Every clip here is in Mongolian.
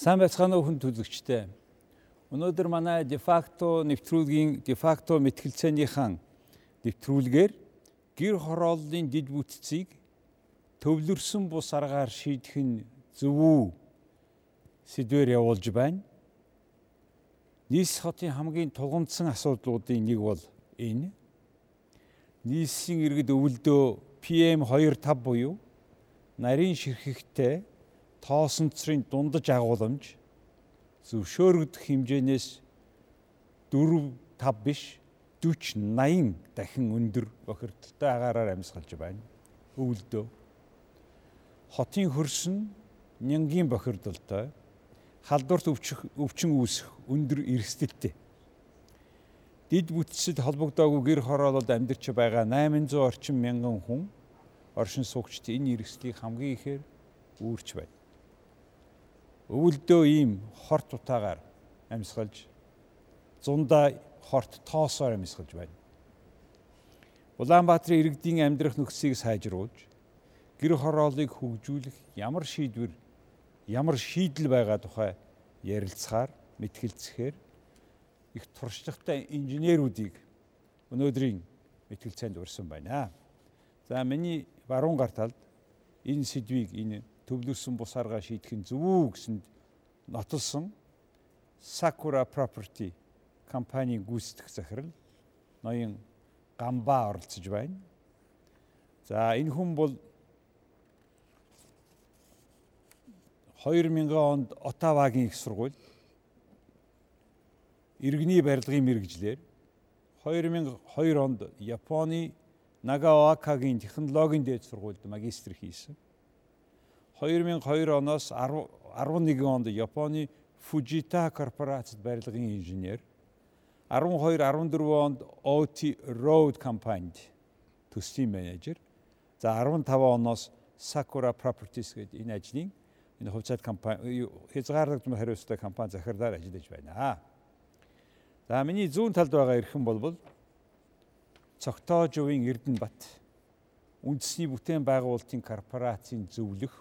Сайн байцгаана уу хүн төлөгчтэй. Өнөөдөр манай дефакто нэвтрүүлгийн дефакто мэтгэлцээнийхэн нэвтрүүлгээр гэр хорооллын дид бүтцийг төвлөрсөн бус аргаар шийдэх нь зөв үү сэдвээр явуулж байна. Нийс хотын хамгийн тулгамдсан асуудлуудын нэг бол энэ. Нийсийн иргэд өвөлдөө PM25 буюу нарийн ширхэгтэй тоосонцрын дундаж агууламж зөвшөөрөгдөх хэмжээнээс 4 5 биш 40 80 дахин өндөр бохирдолтой агаараар амьсгалж байна. Өвөлдөө хотын хөрсөн нянгийн бохирдолтой халдварт өвчих өвчин үүсэх өндөр эрсдэлтэй. Дид бүтцэд холбогдоогүй гэр хороололд амьдарч байгаа 800 орчим мянган хүн оршин суугчид энэ эрсдлийг хамгийн ихээр үүрч байна өвөлдөө ийм хорт утаагаар амьсгалж зундаа хорт тоосоор амьсгалж байна. Улаанбаатарын иргэдийн амьдрах нөхцөлийг сайжруулж гэр хорооллыг хөгжүүлэх ямар шийдвэр ямар шийдэл байгаа тухай ярилцахаар мэтгэлцэхээр их туршлагатай инженеруудыг өнөөдрийн мэтгэлцээнд урьсан байна. За миний баруун гар талд энэ сэдвийг энэ төвлөрсөн бус аргаа шийдэх нь зөв үү гэсэнд нотолсон Sakura Property компанийн гүйцэтгэх захирал ноён Гамба оролцож байна. За энэ хүн бол 2000 онд Отавагийн их сургууль иргэний барилгын мэрэгжлэр 2002 онд Японы Нагаоакагийн технологийн дээд сургуульд магистр хийсэн. 2002 оноос 11 онд Японы Fujita корпорацид барилгын инженер 12 14 онд OT Road компанид төслийн менежер за 15 оноос Sakura Properties гэдэг энэ ажлын энэ хувьцаат компани хязгаарлагдмал хариуцлагатай компани захирлаар ажиллаж байна. За миний зүүн талд байгаа эрхэм болбол Цогтоожовын Эрдэнэбат үндэсний бүтээн байгуулалтын корпорацийн зөвлөх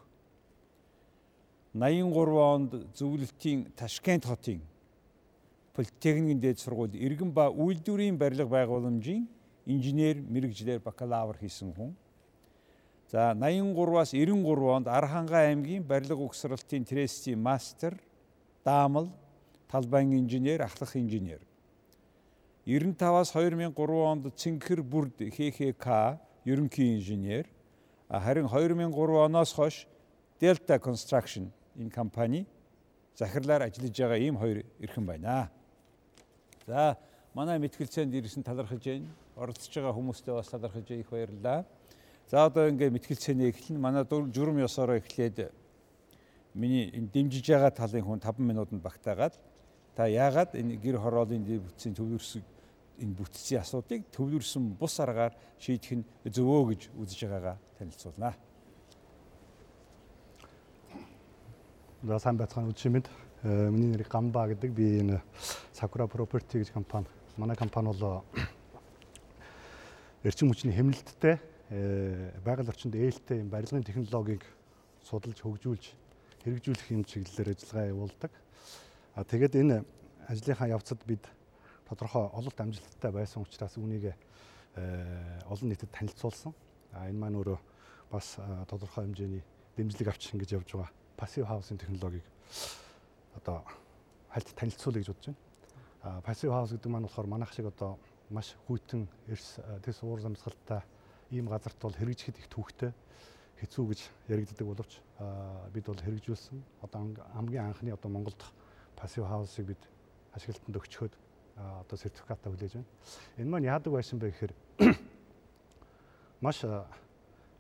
83 онд зөвлөлтийн Ташкент хотын политехникийн дээд сургууль иргэн ба үйлдвэрийн барилга байгууламжийн инженер мэрэгжлэр бакалавр хийсэн хүн. За 83-аас 93 онд Архангай аймгийн барилга угсралтын трестийн мастер, даамал, талбайн инженер, ахлах инженер. 95-аас 2003 онд Цэнхэр бүрд ХХК ерөнхий инженер. Харин 2003 оноос хойш Delta Construction энэ компани захирлаар ажиллаж байгаа ийм хоёр эрхэн байна. За манай мэтгэлцээнд ирсэн талархаж байна. Оролцож байгаа хүмүүстээ бас талархаж их баярлалаа. За одоо ингээд мэтгэлцээний эхлэн манай журам ёсороо эхлээд миний энэ дэмжиж байгаа талын хүн 5 минутанд багтаагаад та яагаад энэ гэр хороолын дэв бүтцийн төвлөрсөн энэ бүтцийн асуудыг төвлөрсөн бус аргаар шийдэх нь зөвөө гэж үзэж байгаагаа танилцуулнаа. За сайн байцгаана үгүй минь. Миний нэр Гамба гэдэг. Би энэ Sakura Property гэж компани. Манай компани бол эрчим хүчний хэмнэлттэй байгаль орчинд ээлтэй юм барилгын технологиг судалж хөгжүүлж хэрэгжүүлэх юм чиглэлээр ажиллагаа явуулдаг. А тэгээд энэ ажлынхаа явцад бид тодорхой ололт амжилттай байсан учраас үүнийг олон нийтэд танилцуулсан. А энэ маань өөрөө бас тодорхой хэмжээний дэмжлэг авч ингэж явж байгаа пассив хаусийн технологиг одоо хальт танилцуулъя гэж бодож байна. А пассив хаус гэдэг маань болохоор манайх шиг одоо маш хүйтэн эрс тэс уур замсгалтай ийм газарт бол хэрэгжихэд их төвхтэй хэцүү гэж яригддаг боловч бид бол хэрэгжүүлсэн. Одоо хамгийн анхны одоо Монголд пассив хаусыг бид ашиглалтанд өгчхөд одоо сертификатаа хүлээж байна. Энэ маань яадаг байсан бэ гэхээр маш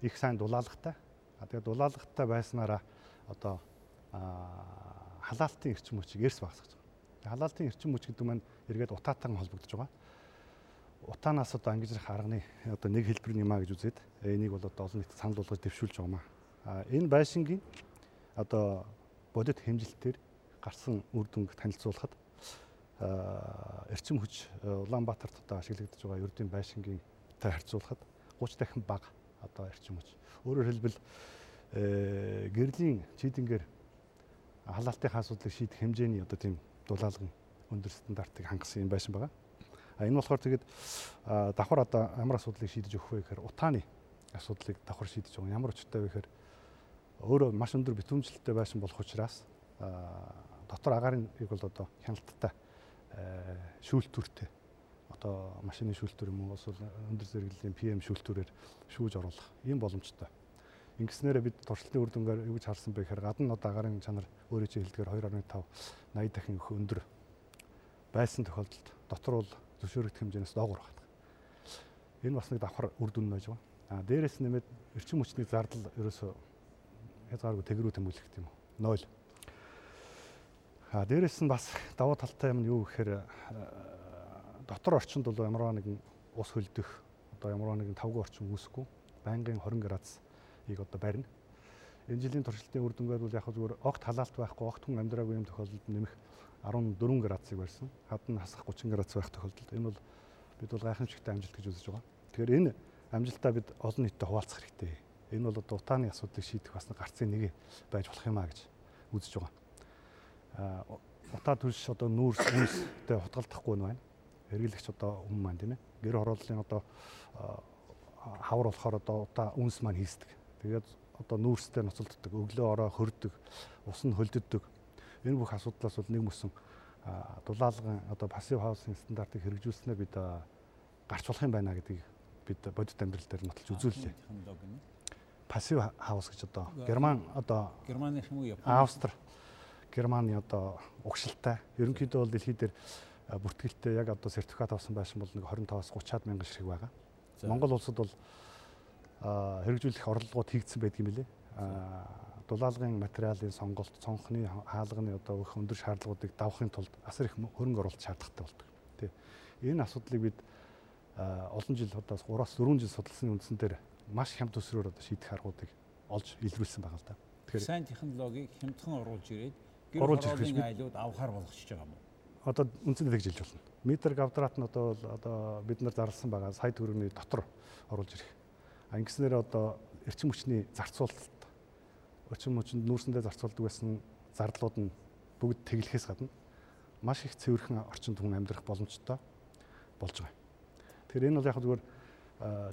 их сайн дулаалгатай. Тэгээд дулаалгатай байснараа одоо халаалтын эрчим хүчийг эрс багасгаж байгаа. Халаалтын эрчим хүч гэдэг маань эргээд утаатан холбогдож байгаа. Утаанаас одоо ангижрах арганы одоо нэг хэлбэр нэмаа гэж үзээд энийг бол одоо олон нийтэд санал болгож дэвшүүлж байгаа маа. А энэ байшингийн одоо бодит хэмжилтээр гарсан үр дүнг танилцуулахад эрчим хүч Улаанбаатарт одоо ашиглагдаж байгаа ердийн байшингийн тай харьцуулахад 30 дахин бага одоо эрчим хүч. Өөрөөр хэлбэл Э, гэрлийн чийдэнгээр халаалтын асуудлыг шийдэх хэмжээний одоо тийм дулаалган өндөр стандартыг хангасан юм байсан байгаа. А энэ болохоор тэгээд давхар одоо ямар асуудлыг шийдэж өгөх вэ гэхээр утааны асуудлыг давхар шийдэж байгаа. Ямар учиртай вэ гэхээр өөрөө маш өндөр битүүмжлэлтэй байсан болох учраас дотор агаарыг бол одоо хяналттай шүүлтүртэй одоо машины шүүлтүр юм уу эсвэл өндөр зэрэглэлийн PM шүүлтүрээр шүүж оруулах ийм боломжтой. Ингэснээрээ бид туршилтын үр дүнгээр юу гэж харсан бэ гэхээр гадна одоо агарын чанар өөрөө чи хэлдгээр 2.5 80 дахин их өндөр байсан тохиолдолд дотор бол зөвшөөрөгдөх хэмжээс доогуур байна. Энэ бас нэг давхар үр дүн байж байгаа. А дээрэс нэмээд эрчим хүчний зардал ерөөсөө хязгааргүй тэгрүү тэмүүлэх юм уу? 0. А дээрэс нь бас даваа талтай юм юу гэхээр дотор орчинд бол ямар нэгэн ус хөлдөх одоо ямар нэгэн тавгүй орчин үүсэхгүй байнгын 20 градус ийг одоо барина. Энэ жилийн туршилтын үр дүнгээр бол яг зүгээр огт халаалт байхгүй, огт хүн амьдраагүй юм тохиолдолд нэмэх 14 градусыг барьсан. Хадна хасах 30 градус байх тохиолдолд энэ бол бид бол гайхамшигтай амжилт гэж үзэж байгаа. Тэгэхээр энэ амжилтаа бид олон нийтэд хуваалцах хэрэгтэй. Энэ бол одоо утааны асуудлыг шийдэх бас гарцын нэг байж болох юм а гэж үзэж байгаа. А утаа түлш одоо нүүрс үнстэй хутгалдахгүй нь байна. Хэрэглэгч одоо өмнө маань тийм ээ. Гэр хорооллын одоо хавар болохоор одоо утаа үнс маань хийсдэг. Тэгээд одоо нүүрстэй ноцолддог, өглөө ороо хөрдөг, ус нь хөлддөг. Энэ бүх асуудлаас бол нэг мөсөн дулаалган одоо пассив хаусын стандартыг хэрэгжүүлснээр бид гарч болох юм байна гэдгийг бид бодит амьдрал дээр нотолж үзүүллээ. Пассив хаус гэж одоо Герман одоо Германы юм уу Австри Германы одоо угшилтай ерөнхийдөө бол дэлхий дээр бүртгэлтэй яг одоо сертификат авсан байсан бол нэг 25-аас 30-аад мянган ширхэг байгаа. Монгол улсад бол хэрэгжүүлэх орлогууд хийгдсэн байдаг юм билээ. Дулаалгын материалын сонголт, цонхны хаалганы одоо их өндөр шаардлагуудыг давахын тулд асар их хөрөнгө оруулалт шаардлагатай болдог. Тэ. Энэ асуудлыг бид олон жил одоо 3-аас 4 жил судалсаны үндсэн дээр маш хямд төсрөөр одоо шийдэх аргуудыг олж илрүүлсэн байгаа л да. Тэгэхээр сайн технологиг хямдхан оруулж ирээд гэр хорооллын айлууд авахар болгочихж байгаа юм уу? Одоо үндсэндээ тэгж хэлж болно. Метр квадрат нь одоо одоо бид нар зарласан байгаа сая төгрөгийн дотор оруулж ирэх Ингэснээр одоо эрчим хүчний зарцуулалт эрчим хүчинд нүүрсэндээ зарцуулдаг байсан зардлууд нь бүгд тэглэхээс гадна маш их цэвэрхэн орчинд хүн амьдрах боломжтой болж байгаа. Тэгэхээр энэ бол яг зүгээр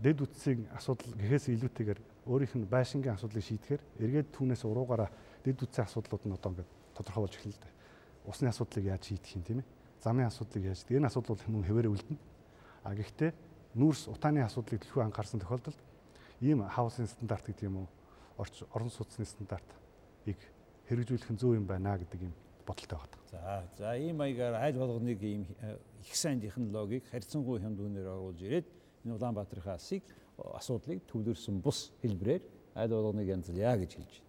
дэд үтсийн асуудал гэхээс илүүтэйгээр өөрийнх нь байшингийн асуудлыг шийдэхээр эргээд түүнээс уруугаараа дэд үтсийн асуудлууд нь одоо ингээд тодорхой болж эхэлнэ л дээ. Усны асуудлыг яаж шийдэх юм тийм ээ? Замын асуудлыг яаж? Энэ асуудал бол хүмүүс хэвээрээ үлдэнэ. А гэхдээ нүүрс утааны асуудлыг төлхөө анхаарсан тохиолдолд ийм хаусын стандарт гэдэг юм уу орон сууцны стандартыг хэрэгжүүлэх нь зөв юм байна гэдэг юм бодолтой байна. За за ийм маягаар аль болгоныг ийм э, их сайн технологиг харьцангуй хямд үнээр оруулж ирээд энэ Улаанбаатарын хасыг асуудлыг төвлөрсөн бус хэлбрээр аль болгоныг янзлъя гэж хэлж байна.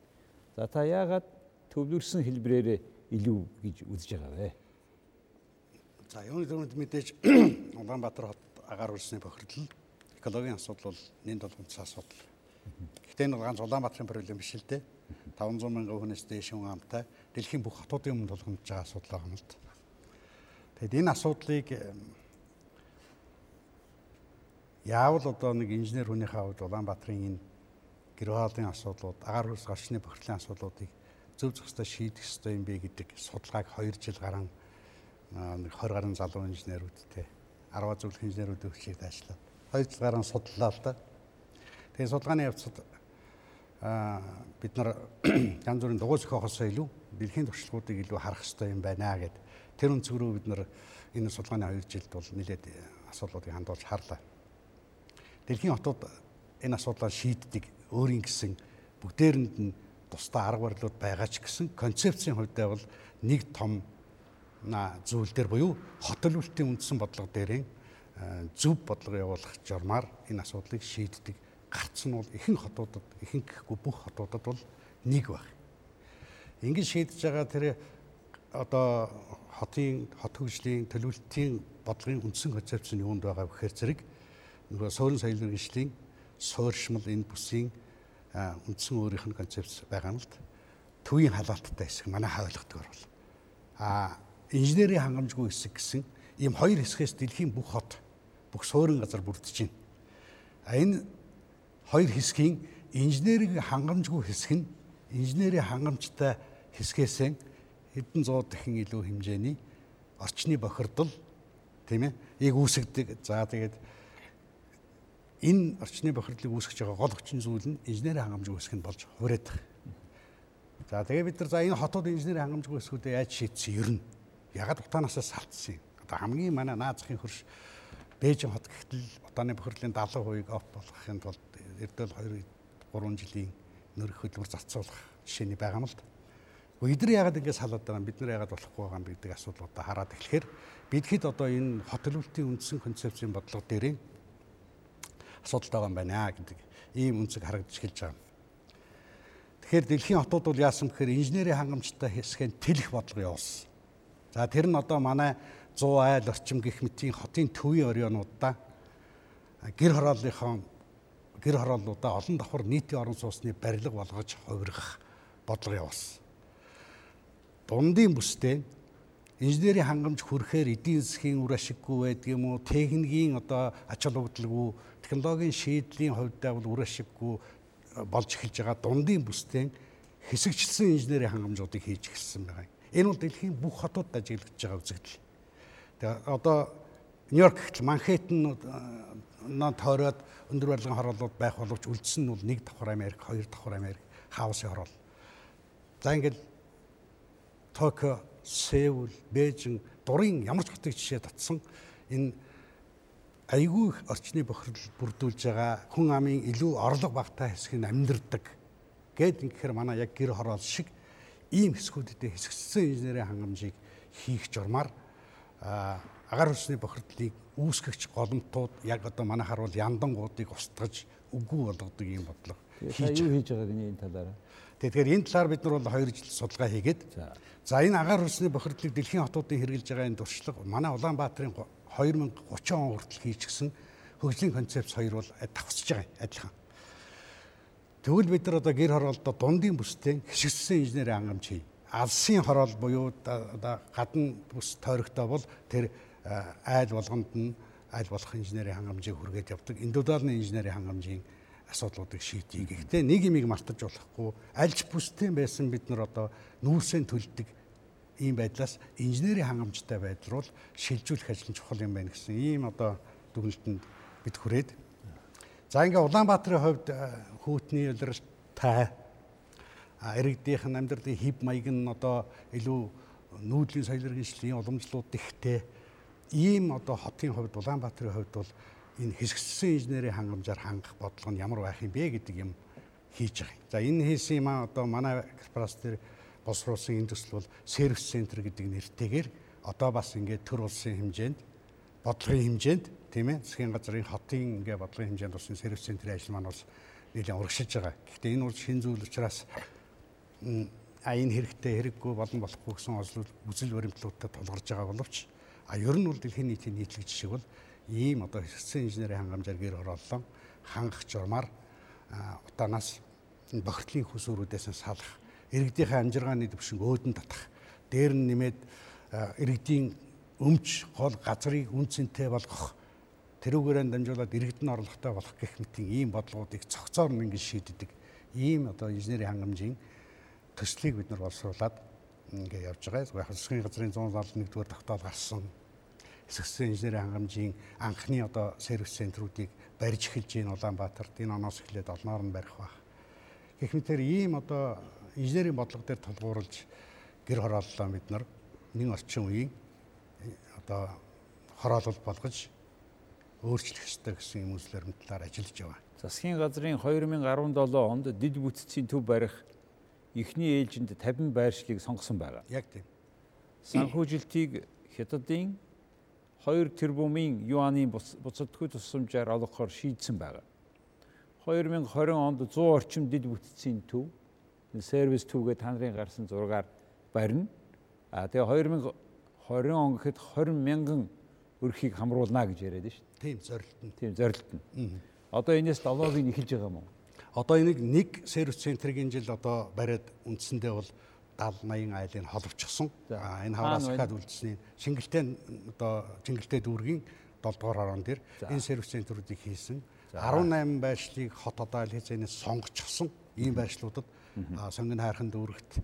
За та яагаад төвлөрсөн хэлбрээрээ илүү гэж үзэж байгаа вэ? За юуны төрөнд мэдээж Улаанбаатар хот агаар улсны бохирдол экологийн асуудал бол нэн толгомцсон асуудал. Гэхдээ энэ ганц Улаанбаатарын проблем биш л дээ. 500 мянган хүнээс дээш хүн амтай дэлхийн бүх хотуудын өмнө толгомж байгаа асуудал байгаа юм л да. Тэгэд энэ асуудлыг яавал одоо нэг инженер хүнийхээ хувьд Улаанбаатарын энэ гэр хоолын асуудлууд, агаар хөрс гарчны бохирлын асуудлуудыг зөв зөвхөстэй шийдэх ёстой юм бэ гэдэг судалгааг 2 жил гарan нэг 20 гаруй залуу инженерүүдтэй 10 зөвлөх инженерүүд өвчийг даашлаа хоёр жил гарan судлаа л да. Тэгээ судалгааны явцад бид нар янз бүрийн дугуй зохиохоос илүү дэлхийн туршлагуудыг илүү харах хэрэгтэй юм байна гэд тэр өнцгөрөө бид нар энэ судалгааны 2 жилд бол нэлээд асуудлуудыг хандуулж харлаа. Дэлхийн хотууд энэ асуудлаа шийддэг өөрийн гэсэн бүгдээрэнд нь тусдаа арга барилууд байгаа ч гэсэн концепцийн хувьд бол нэг том зүйл дээр буюу хот төлөвлөлтийн үндсэн бодлого дээрээ зөв бодлого явуулах журмаар энэ асуудлыг шийддэг. Гарц нь бол ихэнх хотуудад, ихэнх гэхгүй бүх хотуудад бол нэг баг. Ингэж шийдэж байгаа тэр одоо хотын хот хөгжлийн төлөвлөлтийн бодлогын үндсэн концепц нь юунд байгаа вэхээр зэрэг нөгөө суурин соёл мэргэжлийн суурьшмал энэ бүсийн үндсэн өөрийнх нь концепц байгаа юм л. Төвийн халаалттай хэсэг манай хаалгадаг бол. А инженерийн хангамжгүй хэсэг гэсэн ийм хоёр хэсгээс дэлхийн бүх хот бүх суурин газар бүрдэж байна. А энэ хоёр хэсгийн инженерийн хангамжгүй хэсэг нь инженерийн хангамжтай хэсгээс хэдэн зуун дахин илүү хэмжээний орчны бохирдол тийм ээ ийг үүсгдэг. За тэгээд энэ орчны бохирдлыг үүсгэж байгаа гол хүчин зүйл нь инженерийн хангамж үүсгэх нь болж хувираад байгаа. За тэгээ бид нар за энэ хотод инженерийн хангамж үүсгүүдээ яаж шийдсэн ер нь ягаад утаанаасаа салтсан юм. Одоо хамгийн манай наазахын хөрш Бээжин хот гэхтэл утааны бохирлын 70%-ийг оф болгохын тулд эрдэл 2 3 жилийн нөрөх хөдөлмөр зарцуулах жишээний байгаа юм л да. Эдгээр яагаад ингэ салаад байгаа юм бид нар яагаад болохгүй байгаа юм гэдэг асуудлуудаа хараад эхлэхээр бид хэд одоо энэ хот төлөвлөлтийн үндсэн концепцийн бодлого дээр асуудал байгаа юм байна гэдэг ийм үнцэг харагдаж эхэлж байгаа. Тэгэхээр дэлхийн хотууд бол яасан гэхээр инженерийн хангамжтай хэсгэнд тэлэх бодлого явуулсан. За тэр нь одоо манай 100 айл орчим гих мэтийн хотын төвийн оройнуудаа гэр хорооллынхон гэр хорооллуудаа олон давхар нийтийн орон сууцны барилга болгож хувиргах бодлого явуулсан. Дундын бүстэй инженерийн хангамж хүрэхээр эдийн засгийн үр ашиггүй байдаг юм уу техникийн одоо ач холбогдолгүй технологийн шийдлийн хувьд бол үр ашиггүй болж эхэлж байгаа дундын бүстэй хэсэгчлсэн инженерийн хангамжуудыг хийж эхэлсэн байгаа. Энэ бол дэлхийн бүх хотуудад ажиглагдж байгаа үзэгдэл. Тэгээ одоо Нью-Йорк гэхэл Манхэттен нөө тойроод өндөр барилгын хорооллууд байх боловч үлдсэн нь бол нэг давхар Америк, хоёр давхар Америк хаусын хороол. За ингээд Токио, Сеул, Бээжин дурын ямар ч хотыг жишээ татсан энэ айгүй их орчны бохирдол бүрдүүлж байгаа хүн амын илүү орлого багтаа хэсэг нь амьдардаг. Гэт ингэхээр манай яг гэр хороол шиг ийм хэсгүүдэд хэсэгдсэн инженерийн хангамжийг хийх журмаар агаар хүчний бохирдлыг үүсгэгч голомтууд яг одоо манайхаар бол яндангуудыг устгаж үгүй болгодог юм бодлого хийж юу хийж байгааг энэ талаараа. Тэгэхээр энэ талаар бид нар бол 2 жил судалгаа хийгээд за энэ агаар хүчний бохирдлыг дэлхийн хотуудын хэрэгжилж байгаа энэ туршлага манай Улаанбаатарын 2030 он хүртэл хийчихсэн хөгжлийн концепц хоёр бол давхсаж байгаа адилхан. Тэгвэл бид нар одоо гэр хороолдоо дундын бүстэй хэшигдсэн инженерийн хангамж хий алсын хороол буюу одоо гадна бус тойрогтой бол тэр айл болгонд нь айл болох инженерийн хангамжийг хүргээд явдаг. Индивидуалны инженерийн хангамжийн асуудлуудыг шийдье. Гэхдээ нэг юмыг мартаж болохгүй. Альч бүстэй байсан бид нар одоо нүүрсээ төлдөг ийм байдлаас инженерийн хангамжтай байдал руу шилжүүлэх ажил нь чухал юм байна гэсэн ийм одоо дүгнэлтэнд бид хүрээд. За ингээ Улаанбаатарын хувьд хүүтний улирал тай иргэдийнх нь амьдралын хев маяг нь одоо илүү нүүдлийн соёл иргэншлийн уламжлалууд ихтэй ийм одоо хотын хувьд Улаанбаатарын хувьд бол энэ хэсэгдсэн инженерийн хангамжаар хангах бодлого нь ямар байх юм бэ гэдэг юм хийж байгаа. За энэ хийсэн юм одоо манай корпорац дээр боловсруулсан энэ төсөл бол сервис центр гэдэг нэртэйгээр одоо бас ингээд төр улсын хэмжээнд бодлогын хэмжээнд тийм ээ засгийн газрын хотын ингээд бодлогын хэмжээнд болсон сервис центрийн ажил маань бас нэлээд урагшилж байгаа. Гэхдээ энэ бол шин зүйл учраас а энэ хэрэгтэй хэрэггүй болон болохгүй гэсэн үзэл баримтлуудтай тулгарч байгаа боловч а ер нь бол дэлхийн нийтийн нийтлэг жишээ бол ийм одоо хэсэгсэн инженерийн хангамжаар гэр орооллон хангах журмаар утаанаас бохирдлын хүсүүрүүдээс салах иргэдийнхээ амжиргааны төвшин өөдөн татах дээр нь нэмээд иргэдийн өмч гол газрыг үнцэнтэй болгох тэрүүгээрээ дамжуулаад иргэдэн орлоготой болох гэх мэт ийм бодлогоодыг цогцоор нь ингэ шийддэг ийм одоо инженерийн хангамжийн төслийг бид нар боловсруулад ингээ явж байгаа. Яг засгийн газрын 171-р тогтоол гарсан. Хэсэгсэн инженерийн хангамжийн анхны одоо сервис центруудыг барьж эхэлж байна Улаанбаатарт. Энэ оноос эхлээд олноор нь барих байх. Гэх мэтэр ийм одоо инженерийн бодлого дээр тулгуурлаж гэр хорооллоо бид нар нэг орчин үеийн одоо хороолол болгож өөрчлөх ёстой гэсэн юм үзлэр талаар ажиллаж байгаа. Засгийн газрын 2017 онд дид бүтцийн төв барих эхний ээлжинд 50 байршлыг сонгосон байгаа. Яг тийм. Санхүүжилтийг хятадын 2 тэрбумын юанийн буцадгүй тусламжаар олгохоор шийдсэн байгаа. 2020 онд 100 орчим дид бүтцийн төв сервис төвгээ та нарын гарсан зургаар барина. А тэгээ 2020 он гэхэд 20 мянган өрхийг хамруулна гэж яриад шүү дээ. Тийм зорилт нь. Тийм зорилт нь. Одоо энэс долоогийг эхэлж байгаа юм уу? Одоо энийг нэг сервис центрийг энэ жил одоо бариад үндсэндээ бол 70 80 айлын холбочихсон. Энэ хавраас дахиад үлдсэний шингэлтэй одоо чингэлтэй дүүргийн 7 дугаар хорон дээр энэ сервис центруудыг хийсэн. 18 байршлыг хот одоо аль хэзээнээс сонгочихсон. Ийм байршлуудад сонгон хайрхан дүүрэгт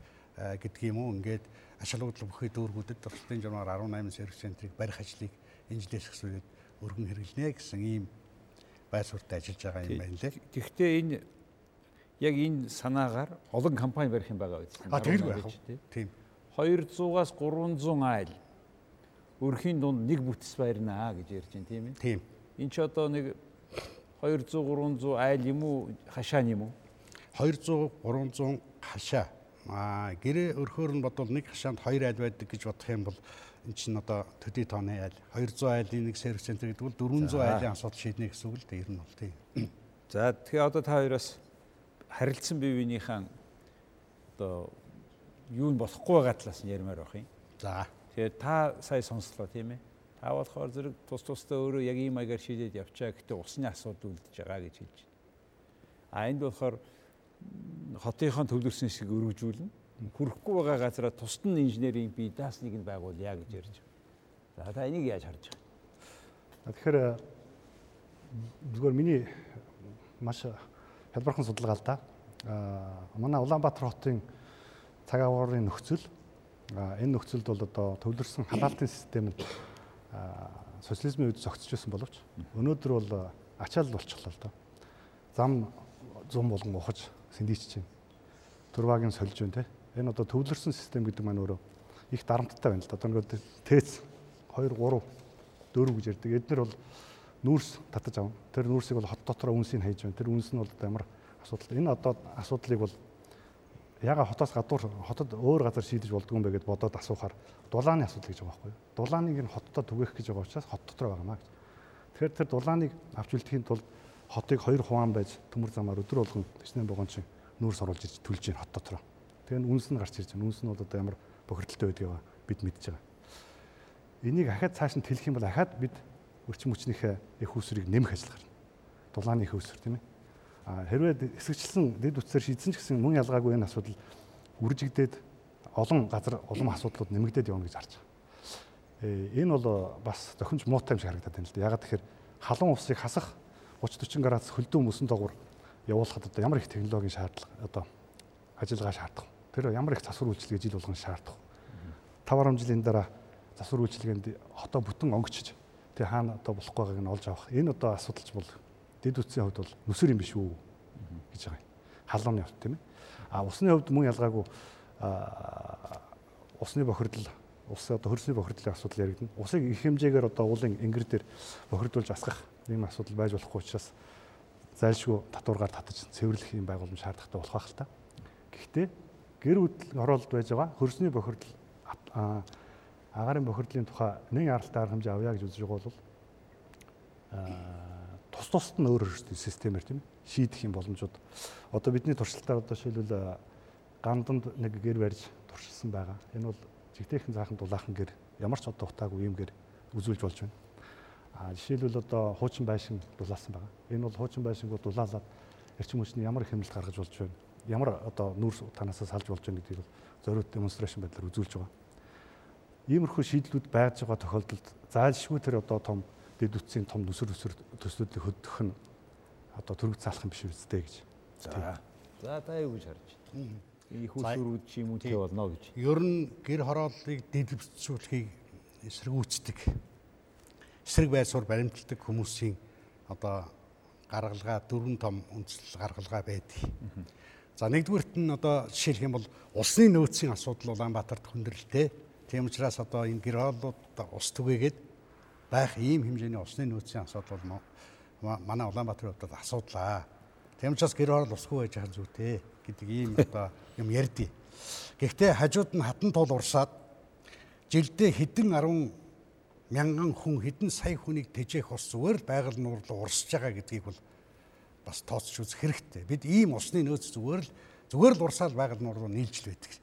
гэдэг юм уу? Ингээд ашиглуулах бүхий дүүргүүдэд туршлагын журмаар 18 сервис центрийг барих ажлыг энэ жилээс эхлүүлээд өргөн хэрэглэнэ гэсэн ийм байр суурьтай ажиллаж байгаа юм байна лээ. Гэхдээ энэ яг энэ санаагаар олон компани барих юм байгаа үстэй. А тэргүй яах вэ? Тийм. 200-аас 300 айл өрхийн дунд нэг бүтц байрнаа гэж ярьж байна тийм ээ. Тийм. Энд ч одоо нэг 200 300 айл юм уу хашаа юм уу? 200 300 хашаа. Аа гэрээ өрхөөр нь бодвол нэг хашаанд 2 айл байдаг гэж бодох юм бол эн чинь одоо төдий тооны айл 200 айлын нэг сервис центр гэдэг бол 400 айлын асуудал шийднэ гэсэн үг л дээ ер нь бол тийм. За тэгэхээр одоо та хоёроос харилцсан бие биенийхэн одоо юу нь болохгүй байгаа талаас нь ярмаар байх юм. За. Тэгэхээр та сая сонслоо тийм ээ. Та болохоор зэрэг тус тустай өөрөө яг ийм маягаар шийдээд явчаа гэхдээ усны асуудал үлдэж байгаа гэж хэлж байна. А энд болохоор хотынхон төвлөрсөн шиг өргөжүүлнэ хүрэхгүй байгаа газараа тусдан инженерийн бие даасныг нь байгуулъя гэж ярьж байна. За та энийг яаж харж байна? Тэгэхээр зүгээр миний маш хэлбэрхэн судалгаа л да. Манай Улаанбаатар хотын цаг агуурын нөхцөл энэ нөхцөлд бол одоо төвлөрсөн халаалтын систем нь социализмын үед зогсчихсон боловч өнөөдөр бол ачаал болчихлоо л да. Зам зам болгон ухаж сэндийч чинь. Турвагийн сольж байна те энэ одоо төвлөрсөн систем гэдэг маань өөрөө их дарамттай байна л да. Одоо нэг ТЭЦ 2 3 4 гэж ярьдаг. Эднэр бол нүүрс татаж авна. Тэр нүүрсийг бол хот дотроо үнсийг хайж байна. Тэр үнс нь бол ямар асуудал. Энэ одоо асуудлыг бол яга хотоос гадуур хотод өөр газар шийдэж болдгүй юм бэ гэд бодоод асуухаар дулааны асуудал гэж байгаа байхгүй юу? Дулааныг нь хоттоо түгээх гэж байгаа учраас хот дотор байгаамаа гэж. Тэгэхээр тэр дулааныг авч үлдэхийн тулд хотыг хоёр хуваан байж төмөр замаар өдөр болгон тэснэн богоон чинь нүүрс оруулж ирж төлж ийн хот дотроо. Тэгээ үнс нь гарч ирж байна. Үнс нь бол одоо ямар бохирдолтой байдгийг бид мэдж байгаа. Энийг ахаад цааш нь тэлэх юм бол ахаад бид өрчим хүчнийхээ их усрыг нэмэх ажил гарна. Дулааны их уср тийм ээ. А хэрвээ эсвэгчлэн дэд үтсээр шийдсэн ч гэсэн мөн ялгаагүй энэ асуудал үржигдээд олон газар улам асуудлууд нэмэгдээд явна гэж харж байгаа. Э, энэ бол бас зохимж муутай юм шиг харагдаад байна л да. Ягаад тэгэхээр халуун усыг хасах 30 40 градус хөлдөө мөсөн доогуур явуулахад одоо ямар их технологийн шаардлага одоо ажиллагаа шаардах. Тэр ямар их засвар үйлчилгээ жил болгон шаардах. 5 10 жилийн дараа засвар үйлчилгээнд хотоо бүтэн онгочж тэг хаана одоо болохгүй байгааг нь олж авах. Энэ одоо асуудалч бол дэд үтсийн хувьд бол нүсэр юм биш үү гэж байгаа юм. Халууны хувьд тийм ээ. А усны хувьд мөн ялгаагүй усны бохирдол ус одоо хөрсний бохирдлын асуудал яригдана. Усыг их хэмжээгээр одоо уулын ингэр дээр бохирдуулж асгах ийм асуудал байж болохгүй учраас зайлшгүй татваргаар татаж цэвэрлэх юм байгууламж шаардлагатай болох байх л та. Гэхдээ гэр бүл оролт байж байгаа хөрсний бохирдол агарын бохирдлын тухай нэг аралтай арга хэмжээ авъя гэж үзэж байгаа бол тус тусад нь өөр өөрсдийн системээр тийм шийдэх юм боломжууд одоо бидний туршилтаар одоо шилбэл ганданд нэг гэр барьж туршилсан байгаа. Энэ бол жигтэйхэн цаахан дулаахан гэр ямар ч одоо утаагүй юм гэр үзүүлж болж байна. А жишээлбэл одоо хуучин байшин дулаасан байгаа. Энэ бол хуучин байшингууд дулаалаад эрчим хүчний ямар хэмнэлт гаргаж болж байна ямар одоо нүүрс танаас салж болж байгаа гэдгийг бол зориуд демонстрашн байдлаар үзүүлж байгаа. Иймэрхүү шийдлүүд байж байгаа тохиолдолд зайлшгүй тэр одоо том дэд үтсийн том нүсэр өсөр төслүүдийг хөдөх нь одоо төрөг цаалах юм биш үстэй гэж. За. За та юу гэж харж байна? Их усрүүд чи юм уу тий болно гэж. Ер нь гэр хорооллыг дэдвцүүлэхийг эсэргүүцдэг. Эсрэг байсуур баримталдаг хүмүүсийн одоо гаргалгаа дөрвөн том үндэслэл гаргалгаа байдаг. За нэгдүгüрт нь одоо жишээлх юм бол улсны нөөцийн асуудал Улаанбаатарт хүндрэлтэй. Тийм учраас одоо энэ гэр хооллууд ус түгээгээд байх ийм хэмжээний усны нөөцийн асуудал манай Улаанбаатарын хувьд асуудлаа. Тийм учраас гэр хоол усгүй байж хаа зүйтэй гэдэг ийм одоо юм ярьдیں۔ Гэхдээ хажууд нь хатан туул урсаад жилдээ хэдэн 10 мянган хүн хэдэн сая хүнийг тэжээх ус зүгээр л байгаль нуурлуу урсж байгаа гэдгийг бол бас тооцож үзэх хэрэгтэй. Бид ийм усны нөөц зүгээр л зүгээр л урсаал байгаль нуур руу нийлж л байдаг.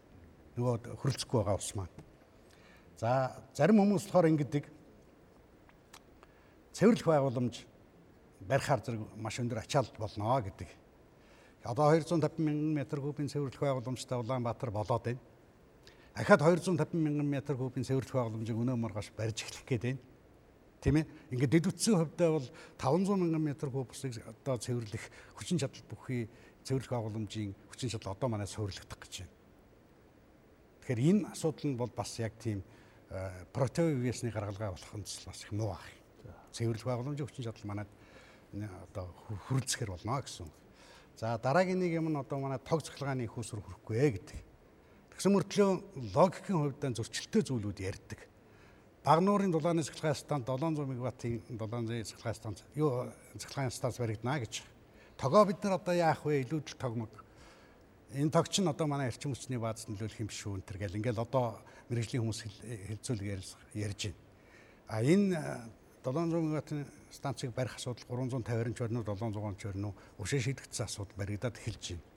Нөгөө хөрөлцөхгүй байгаа ус маань. За зарим хүмүүс болохоор ингэдэг цэвэрлэх байгууламж барихаар зэрэг маш өндөр ачаалт болно гэдэг. Одоо 250 мянган метр кубын цэвэрлэх байгууламжтай Улаанбаатар болоод байна. Ахад 250 мянган метр кубын цэвэрлэх байгууламжийг өнөө маргааш барьж эхлэх гээд байна тийм ээ ингээд дэд үтсийн хувьдаа бол 500 мянган метр кубсыг одоо цэвэрлэх хүчин чадал бүхий цэвэрлэх агуулмжийн хүчин чадал одоо манай суурилагдах гэж байна. Тэгэхээр энэ асуудал нь бол бас яг тийм протеовирусны гаргалгаа болох үндэслэл бас их муу ах. Цэвэрлэх байгууламжийн хүчин чадал манайд одоо хүрэлцэхэр болно гэсэн. За дараагийн нэг юм нь одоо манай тог цахилгааны их усруу хүрэхгүй ээ гэдэг. Тэгсэн мөртлөө логикийн хувьд зөрчилтэй зүйлүүд ярьдаг. Баг нуурын дулааны цахилгаан станц 700 мегаваттын 700 цахилгаан станц юу цахилгаан станц баригдана гэж. Тогоо бид нар одоо яах вэ? Илүүдэл тогмог. Энэ тог чинь одоо манай эрчим хүчний бааз нөлөөлөх юм шүү энэ гэл ингээл одоо мэрэгжлийн хүмүүс хэлцүүлэг ярьж байна. А энэ 700 мегаваттын станцыг барих асуудал 350 чорно 700 чорно өшөө шийдэгдсэн асуудал баригдаад эхэлж байна.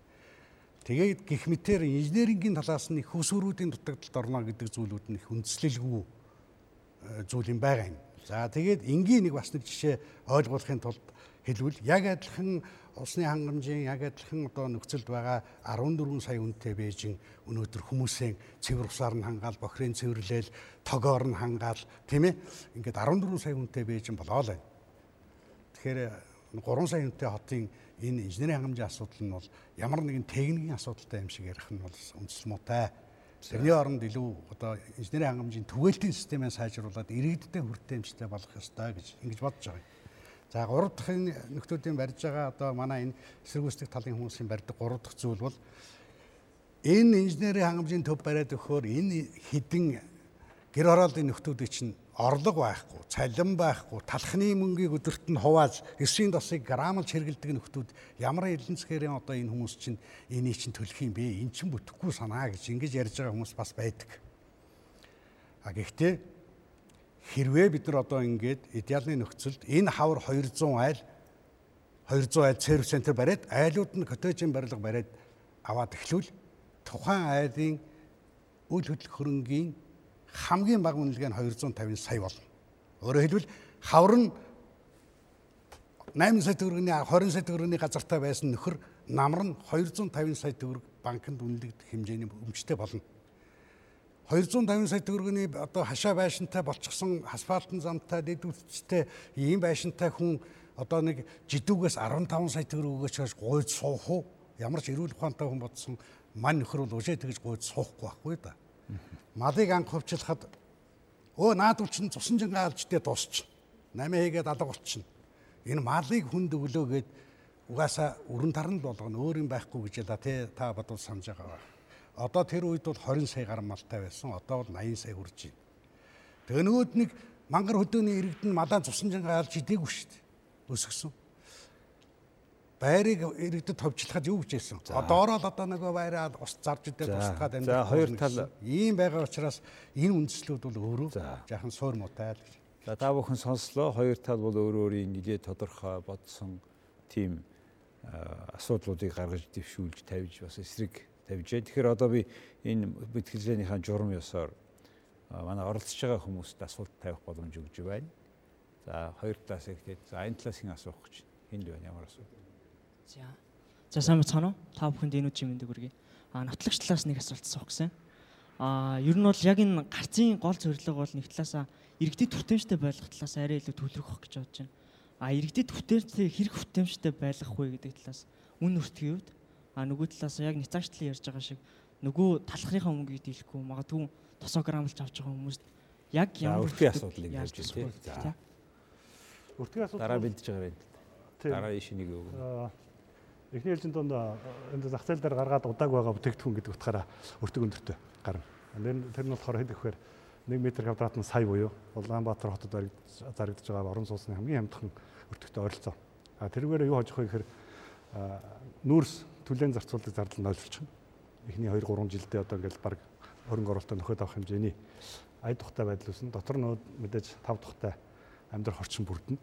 Тэгээд гих мэтэр инженерингийн талаас нь их усүрүүдийн дутагдалд орно гэдэг зүйлүүд нь их үндэслэлгүй э, зүйл юм байгаа юм. За тэгээд энгийн нэг бас нэг жишээ ойлгуулахын тулд хэлвэл яг адилхан усны хангамжийн яг адилхан одоо нөхцөлд байгаа 14 сая үнэтэй Бээжин өнөөдөр хүмүүсийн цэвэр усаар нь хангаал, бохирын цэвэрлэл, тогоор нь хангаал тийм ээ. Ингээд 14 сая үнэтэй Бээжин болоо л байна. Тэгэхээр 3 сая үнэтэй хотын энэ инженерийн хангамжийн асуудал нь бол ямар нэгэн техникийн асуудалтай юм шиг ярих нь бол үндэс муутай. Тэрний оронд илүү одоо инженерийн хангамжийн түгээлтийн системээ сайжруулад иргэдтэй хүртээмжтэй болгох ёстой гэж ингэж бодож байгаа юм. За гурав дахь нөхдүүдийн барьж байгаа одоо манай энэ эсэргүүцдэг талын хүмүүсийн барьдаг гурав дахь зүйл бол энэ инженерийн хангамжийн төв бариад өгөхөөр энэ хідэн гэр хорооллын нөхдүүдийн чинь орлого байхгүй, цалин байхгүй, талхны мөнгийг өдөрт нь хувааж эсрийн досыг грамлж хэрэгэлдэг нөхдүүд ямар элен цэгэрийн одоо энэ хүмүүс чинь энийг чинь төлөх юм бэ? Эн чинь бүтэхгүй санаа гэж ингэж ярьж байгаа хүмүүс бас байдаг. А гэхдээ хэрвээ бид нар одоо ингээд идеалны нөхцөлд энэ хавар 200 айл 200 айл сервис центр бариад айлууд нь коттежийн барилга бариад аваад эхлүүл тухайн айлын үйл хөдлөх хөрөнгийн хамгийн бага үнэлгээ нь 250 сая болно. Өөрөөр хэлбэл хавар нь 8 сая төгрөгийн 20 сая төгрөгийн газартай байсан нөхөр намар нь 250 сая төгрөг банкнд үнэлэгдэх хэмжээний өмчтэй болно. 250 сая төгрөгийн одоо хашаа байшинтай болчихсон асфальтын замтай дэд үсттэй ийм байшинтай хүн одоо нэг жидүүгээс 15 сая төгрөг өгөөч гэж гуйж суух уу? Ямар ч эрүүл ухаантай хүн бодсон мань нөхөр бол өшөө тэгж гуйж суухгүй байхгүй да. Малыг анх хувьчлахад өө наадвал чин цусан жингээ алждээ дуусч. Намаа хийгээд алга болчихно. Энэ малыг хүнд өглөөгээд угаасаа өрн таран л болгоно өөр юм байхгүй гэж яла те та бодвол санаж байгаа. Одоо тэр үед бол 20 сая гаруй малтай байсан. Одоо бол 80 сая хүрж байна. Тэгээ нөгөөд нэг мангар хөдөөний иргэд нь малаа цусан жингээ алж идээгүй шүү дээ. Өсгсөн. Байрыг иргэдэд товчлохад юу гэж хэлсэн. Одоороо л одоо нөгөө байраа ус зарж идээд устгаад амьдрах. За хоёр тал ийм байгаа учраас энэ үндслүүд бол өөрөө жаахан суур муутай л гэж. За та бүхэн сонслоо. Хоёр тал бол өөр өөрийн нэлээд тодорхой бодсон тийм асуудлуудыг гаргаж дэвшүүлж тавьж бас эсрэг тавьжээ. Тэгэхээр одоо би энэ бэтгэлзээнийхаа журам ёсоор манай оролцож байгаа хүмүүст асуулт тавих боломж өгж байна. За хоёр талаас ихтэй за энэ талаас хэн асуух гэж энд байна ямар асуудал? За. За сайн бацхан уу? Та бүхэнд энэ үеийн мэндийг хүргэе. А нотлогч талаас нэг асуулт асуух гэсэн. А ер нь бол яг энэ гарцын гол зорилго бол нэг талаасаа иргэдэд хүртээмжтэй байлгах талаас арай илүү төлөвлөх гэж бодож байна. А иргэдэд хүртээмжтэй хэрэг хүртээмжтэй байлгах вэ гэдэг талаас үн өртгийн үед а нөгөө талаас яг няцаагчлан ярьж байгаа шиг нөгөө талхрынхаа мөнгийг дийлэхгүй магадгүй тосоо грамлж авч байгаа хүмүүст яг ямар өртгийн асуудлыг ярьж байна тийм. За. Өртгийн асуудал дараа бэлдэж байгаа юм. Дараа ишнийг өгнө. Эхний ээлжинд донд энэ зах зээл дээр гаргаад удааг байгаа бүтээгдэхүүн гэдэг утгаараа өртөг өндөртэй гарна. Тэр нь болохоор хэд гэхээр 1 м квадрат нь сая буюу Улаанбаатар хотод зарагдж байгаа орон сууцны хамгийн хямдхан өртөгтэй ойролцоо. А тэрүүгээр юу хожих вэ гэхээр нүүрс түлэн зарцуулдаг зардал нь ойлгуулчихна. Эхний 2 3 жилдээ одоо ингээл баг хөрөнгө оруулалтаа нөхөд авах хэмжээний ая тухтай байдал үүснэ. Дотор нь мэдээж тав тухтай амьдрах орчин бүрдэнэ.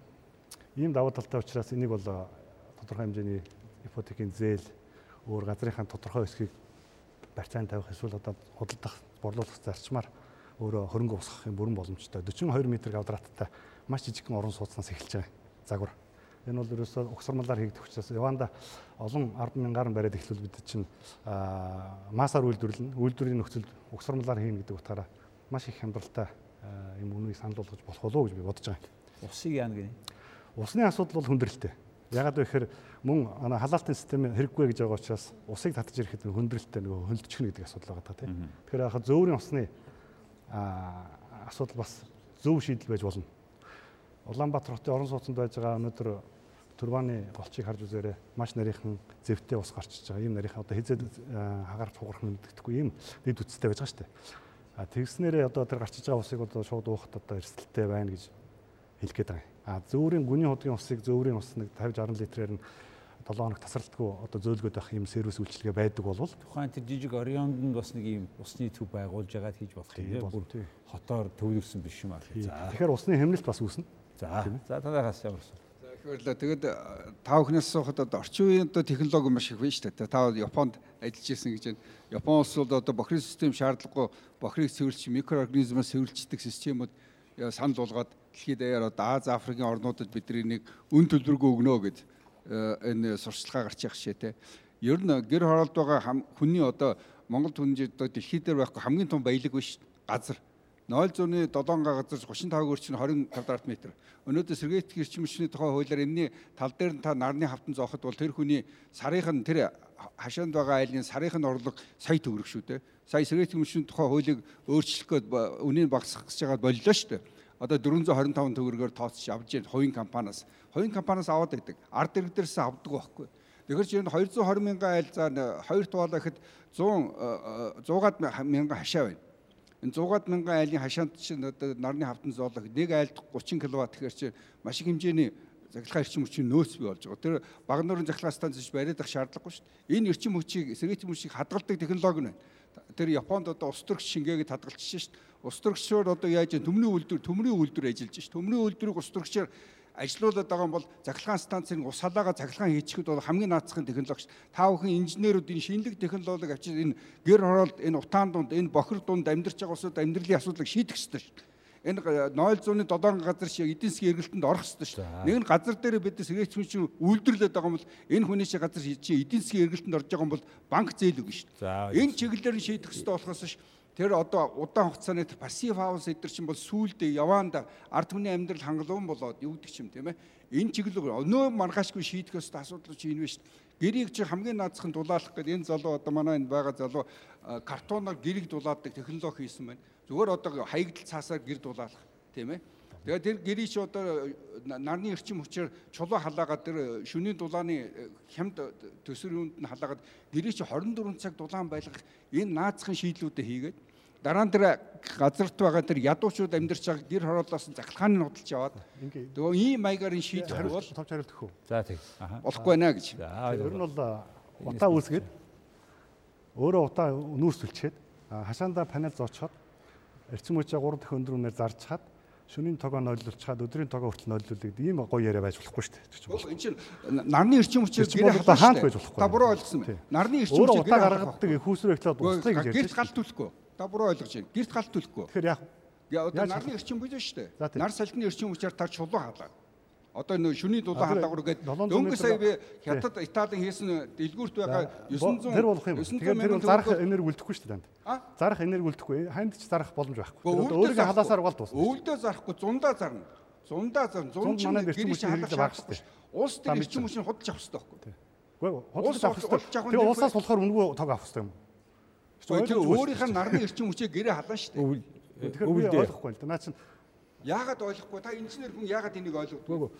Ийм давуу талтай учраас энийг бол тодорхой хэмжээний ипотекийн зээл өөр газрынхаа тодорхой хэсгийг барьцаанд тавих эсвэл одоо худалдах, борлуулах зарчмаар өөрөө хөрөнгө усгах юм бүрэн боломжтой. 42 м квадраттай маш жижигхэн орон сууцнаас эхэлж байгаа загвар. Энэ бол ерөөсөө угсармалаар хийгдэх учраас Яванда олон 10 мянгаар бариад эхлүүл бид чинь масаар үйлдвэрлэн үйлдвэрийн нөхцөлд угсармалаар хийнэ гэдэг утгаараа маш их хямдралтай юм үнийг санал болгож болох болов уу гэж би бодож байгаа. Усыг яана гинэ. Усны асуудал бол хүндрэлтэй. Ягаад вэ гэхээр мөн ана халаалтын систем хэрэггүй гэж байгаа учраас усыг татж ирэхэд хөндрөлттэй нөгөө хөндлөчих гэдэг асуудал байгаа тийм. Тэгэхээр яг зөөврийн усны асуудал бас зөв шийдэл байж болно. Улаанбаатар хотын орон сууцнд байж байгаа өнөөдөр турбаны голчийг харж үзээрэй. Маш нарийнхан зэвтэй ус гарч иж байгаа. Ийм нарийнхан одоо хизээд хагаар цугарах мэддэхгүй ийм дэд үтстэй байж байгаа шүү дээ. А тэгснээрээ одоо тэр гарч иж байгаа усыг одоо шууд уухад одоо эрсдэлтэй байна гэж хэлэх гээд байгаа. А зөөврийн гүний худгийн усыг зөөврийн ус нэг 50 60 литрээр нь 7 хоног тасралтгүй одоо зөөлгöd байх юм сервис үйлчилгээ байдаг болвол тухайн тэр жижиг Орионд нь бас нэг юм усны төв байгуулж байгаа хийж болох юм. Бүр хотоор төвлөрсөн биш юм аа. Тэгэхээр усны хэмнэлт бас үүснэ. За. За танаас ямар асуу. Тэгэхээр л тэгээд та бүхнээс одоо орчин үеийн одоо технологи маш их байна шүү дээ. Та Японд ажиллаж исэн гэж байна. Япон улс бол одоо бохирын систем шаардлагагүй бохирыг цэвэрлж микроорганизмаас цэвэрлждэг системүүд санал болгоод дэлхийд даяар одоо Аз Африкийн орнуудад бидний нэг үн төлбөргүй өгнө гэд энэ сурчлагаа гарч явах шээ те. Ер нь гэр хороолд байгаа хүний одоо Монгол хүн одоо дэлхийд дээр байхгүй хамгийн том баялаг биш газар 0.7 га газар 35 өрчин 25 квадрат метр. Өнөөдөр сэргээт гэрчим хүчний тухай хуулиар энэний тал дээр нь та нарны хавтан зоохот бол тэр хүний сарынх нь тэр хашаанд байгаа айлын сарынх нь орлого сая төгрөг шүү дээ. Сая сэргээт гэрчмийн тухай хуулийг өөрчлөх гээд үнийг багасгах гэж байгаа боллоо шүү дээ. Одоо 425 төгрөгөөр тооцож авч яа хувийн компаниас. Хувийн компаниас аваад байдаг. Ард иргэн дээрээс авдаг байхгүй. Тэгэхээр чинь 220 мянган айл за хоёр тугаалаа гэхэд 100 100-аад мянган хашаа байна Энэ 100-аад мянган айлын хашаанд чинь одоо нарны хавтан зоолог нэг айлд 30 кВт гэхээр чи маш их хэмжээний захилгаан эрчим хүчийн нөөц бий болж байгаа. Тэр баг нуурын захилгаан станц биш бариад ах шаардлагагүй шүү дээ. Энэ эрчим хүчийг сэргийт хүчийг хадгалдаг технологи нь байна. Тэр Японд одоо ус төрөгч шингээгээд хадгалж шүү дээ. Ус төрөгчөөр одоо яаж төмрийн үйлдвэр төмрийн үйлдвэр ажиллаж шүү. Төмрийн үйлдвэрийг ус төрөгчөөр ажилуулад байгаа юм бол захилгаан станцын ус халаага захилгаан хийчихэд бол хамгийн наацхан технологи. Та бүхэн инженерүүд энэ шинэлэг технологиг авчиж энэ гэр хороолт энэ утаан дунд энэ бохир дунд амьдарч байгаа улсууд амьдралын асуудлыг шийдэх ёстой дээ. Энэ 0.7 газар шиг эдийн засгийн эргэлтэнд орох ёстой шүү. Нэг нь газар дээр бид сэргээч хүн чинь үйлдвэрлээд байгаа юм бол энэ хүний шиг газар чи эдийн засгийн эргэлтэнд орж байгаа юм бол банк зээл өгнө шүү. Энэ чиглэлээр нь шийдэх ёстой болохоос ш Тэр одоо удаан хугацааны пассив хаус эдэр чинь бол сүулдэ яваанда ард түмний амьдрал хангалуун болоод гэдэг юм тийм ээ. Энэ чиглэл өнөө маргаашгүй шийдэх ёстой асуудал чи энэ биш. Гэрийг чи хамгийн наацхан дулаалах гэдэг энэ залуу одоо манай энэ байгаа залуу картоноор гэрийг дулаадаг технологи хийсэн байна. Зүгээр одоо хаягдл цаасаар гэр дулаалах тийм ээ. Тэгээд тэр гэрий чи одоо нарны эрчим хүчээр чулуу халаагаад тэр шөнийн дулааны хямд төсөр юунд нь халаагаад гэрий чи 24 цаг дулаан байлгах энэ наацхан шийдлүүдэд хийгээд дараа нь тэр газарт байгаа тэр ядуучууд амьдарч байгаа гэр хороолоос захилгааны нудалж яваад нөгөө ийм маягаар нь шийдэх бол товч хариулт өгөх үү? За тийм. Болохгүй наа гэж. Ер нь бол утаа үүсгээд өөрөө утаа нүүрсүүлчихэд хашаанда панел зоочход эрчим хүчээ 3 дахин өндөр үнээр зарж чад шөнийн тогоо нойлуулчихад өдрийн тогоо хүртэл нойлуулдаг ийм гоё яриа байж болохгүй шүү дээ. Энэ чинь нарны эрчим хүчээр гэрээ хаант байж болохгүй. Та буруу ойлгосон байна. Нарны эрчим хүчээр гэрээ гаргадаг ихүүсрээ ихлээд устгах гэж ярьж байна. Буруу ойлгож байна. Гэрт галт төлөхгүй. Тэгэхээр яах вэ? Яа одоо нарны эрчим бүж шүү дээ. Нар салхины эрчим хүчээр та чулуу халаа. Одоо нөө шүний дулаан халаагуур гээд дөнгөж сая би хятад Италийн хийсэн дэлгүүрт байгаа 900 тэр болох юм. Тэгэхээр тэр зарах энерги үлдэхгүй шүү дээ. Зарах энерги үлдэхгүй. Ханд ч зарах боломж байхгүй. Өөрийнхөө халаасаар угаал дуусна. Өвөлдөө зарахгүй зундаа зарна. Зундаа зарна. Зун чинь гэрийн шалгаж байгаа шүү дээ. Улс төр эрчим хүчийг худалж авах хэрэгтэй байхгүй. Үгүй худалж авах хэрэгтэй. Тэгээ улсаас болохоор үнгүй тог авах хэрэгтэй юм. Тэр өөрийнх нь нарны эрчим хүчээ гэрээ халаа шүү дээ. Тэгэхээр би ойлгохгүй л да. Наа чинь яагаад ойлгохгүй та инженер хүн яагаад энийг ойлгодгүй?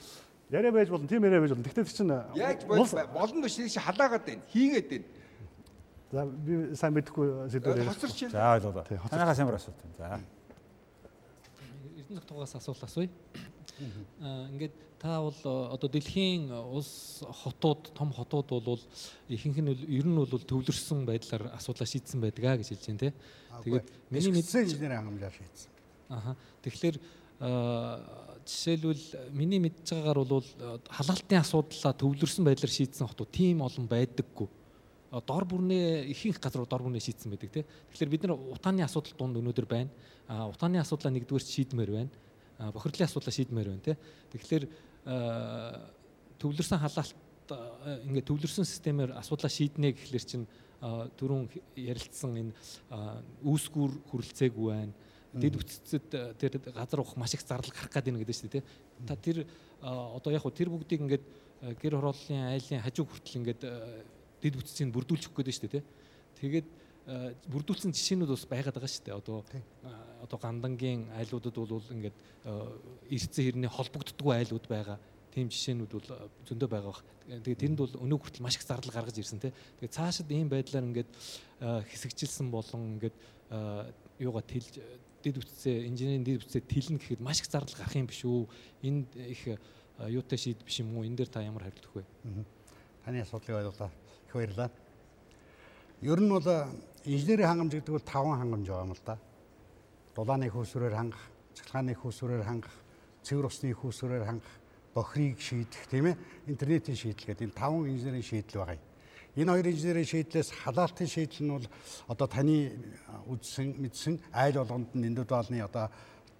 Яриа байж болно, тийм яриа байж болно. Гэхдээ чинь яаж болно биш чи халаагаад байна, хийгээд байна. За би сайн мэдэхгүй сэдвээр яриа. За ойлголоо. Танайхаас ямар асуулт байна? За. Эрдэнэ тогтоогоос асуулт асууя. Аа ингээд та бол одоо дэлхийн улс хотууд том хотууд бол ихэнх нь ер нь бол төвлөрсөн байдлаар асуудлаа шийдсэн байдаг аа гэж хэлж байна те. Тэгээд миний мэдсэн инженер хангамжаар шийдсэн. Аха. Тэгэхээр жишээлбэл миний мэдж байгаагаар бол халаалтын асуудлаа төвлөрсөн байдлаар шийдсэн хотууд тийм олон байдаггүй. Дор бүрнээ ихэнх газар дор бүрнээ шийдсэн байдаг тийм. Тэгэхээр бид нар утааны асуудал дунд өнөөдөр байна. Утааны асуудлаа нэгдүгээр шийдмээр байна. Бохирлын асуудлаа шийдмээр байна тийм. Тэгэхээр төвлөрсөн халаалт ингээд төвлөрсөн системээр асуудлаа шийднэ гэхлээр чинь түрүүн ярилцсан энэ үүсгүүр хүрэлцээгүй байна дэд бүтцэд э, тэр газар ухах маш их зардал гарах гээд байна гэдэг шүү дээ. Та тэр одоо яг хөө тэр бүгдийг ингээд э, гэр хорооллын айлын хажуу хүртэл ингээд э, дэд бүтцийг бүрдүүлчих гээд байна шүү дээ. Тэгээд э, бүрдүүлсэн жишээнүүд бас байгаад байгаа шүү дээ. Одоо одоо гандангийн айлуудад бол ингээд эрцэн хэрний холбогддгүй айлууд байгаа тийм жишээнүүд бол зөндөө байгаа бах. Тэгээд тэнд бол өнөө хүртэл маш их зардал гаргаж ирсэн тий. Тэгээд цаашид ийм байдлаар ингээд хэсэгжилсэн болон ингээд юугаа тэлж дэд үтцээ инженерийн дэд үтцээ тэлнэ гэхэд маш их зардал гарах юм биш үү? Энд их юутай шийд биш юм уу? Энэ дээр та ямар хариулт өгөх вэ? Таны асуудлыг ойлголоо. Их баярлалаа. Ер нь бол инженерийн хангамж гэдэг бол таван хангамж байгаа юм л да. Дулааны хүүсвэрээр хангах, цахилгааны хүүсвэрээр хангах, цэвэр усны хүүсвэрээр хангах, бохрийг шийдэх тийм ээ интернетийн шийдэл гэдэг энэ таван инженерийн шийдэл байгаа юм. Энэ хоёр инженерийн шийдлээс халаалтын шийдэл нь бол одоо таны үзсэн мэдсэн айл болгонд нь индивидуалны одоо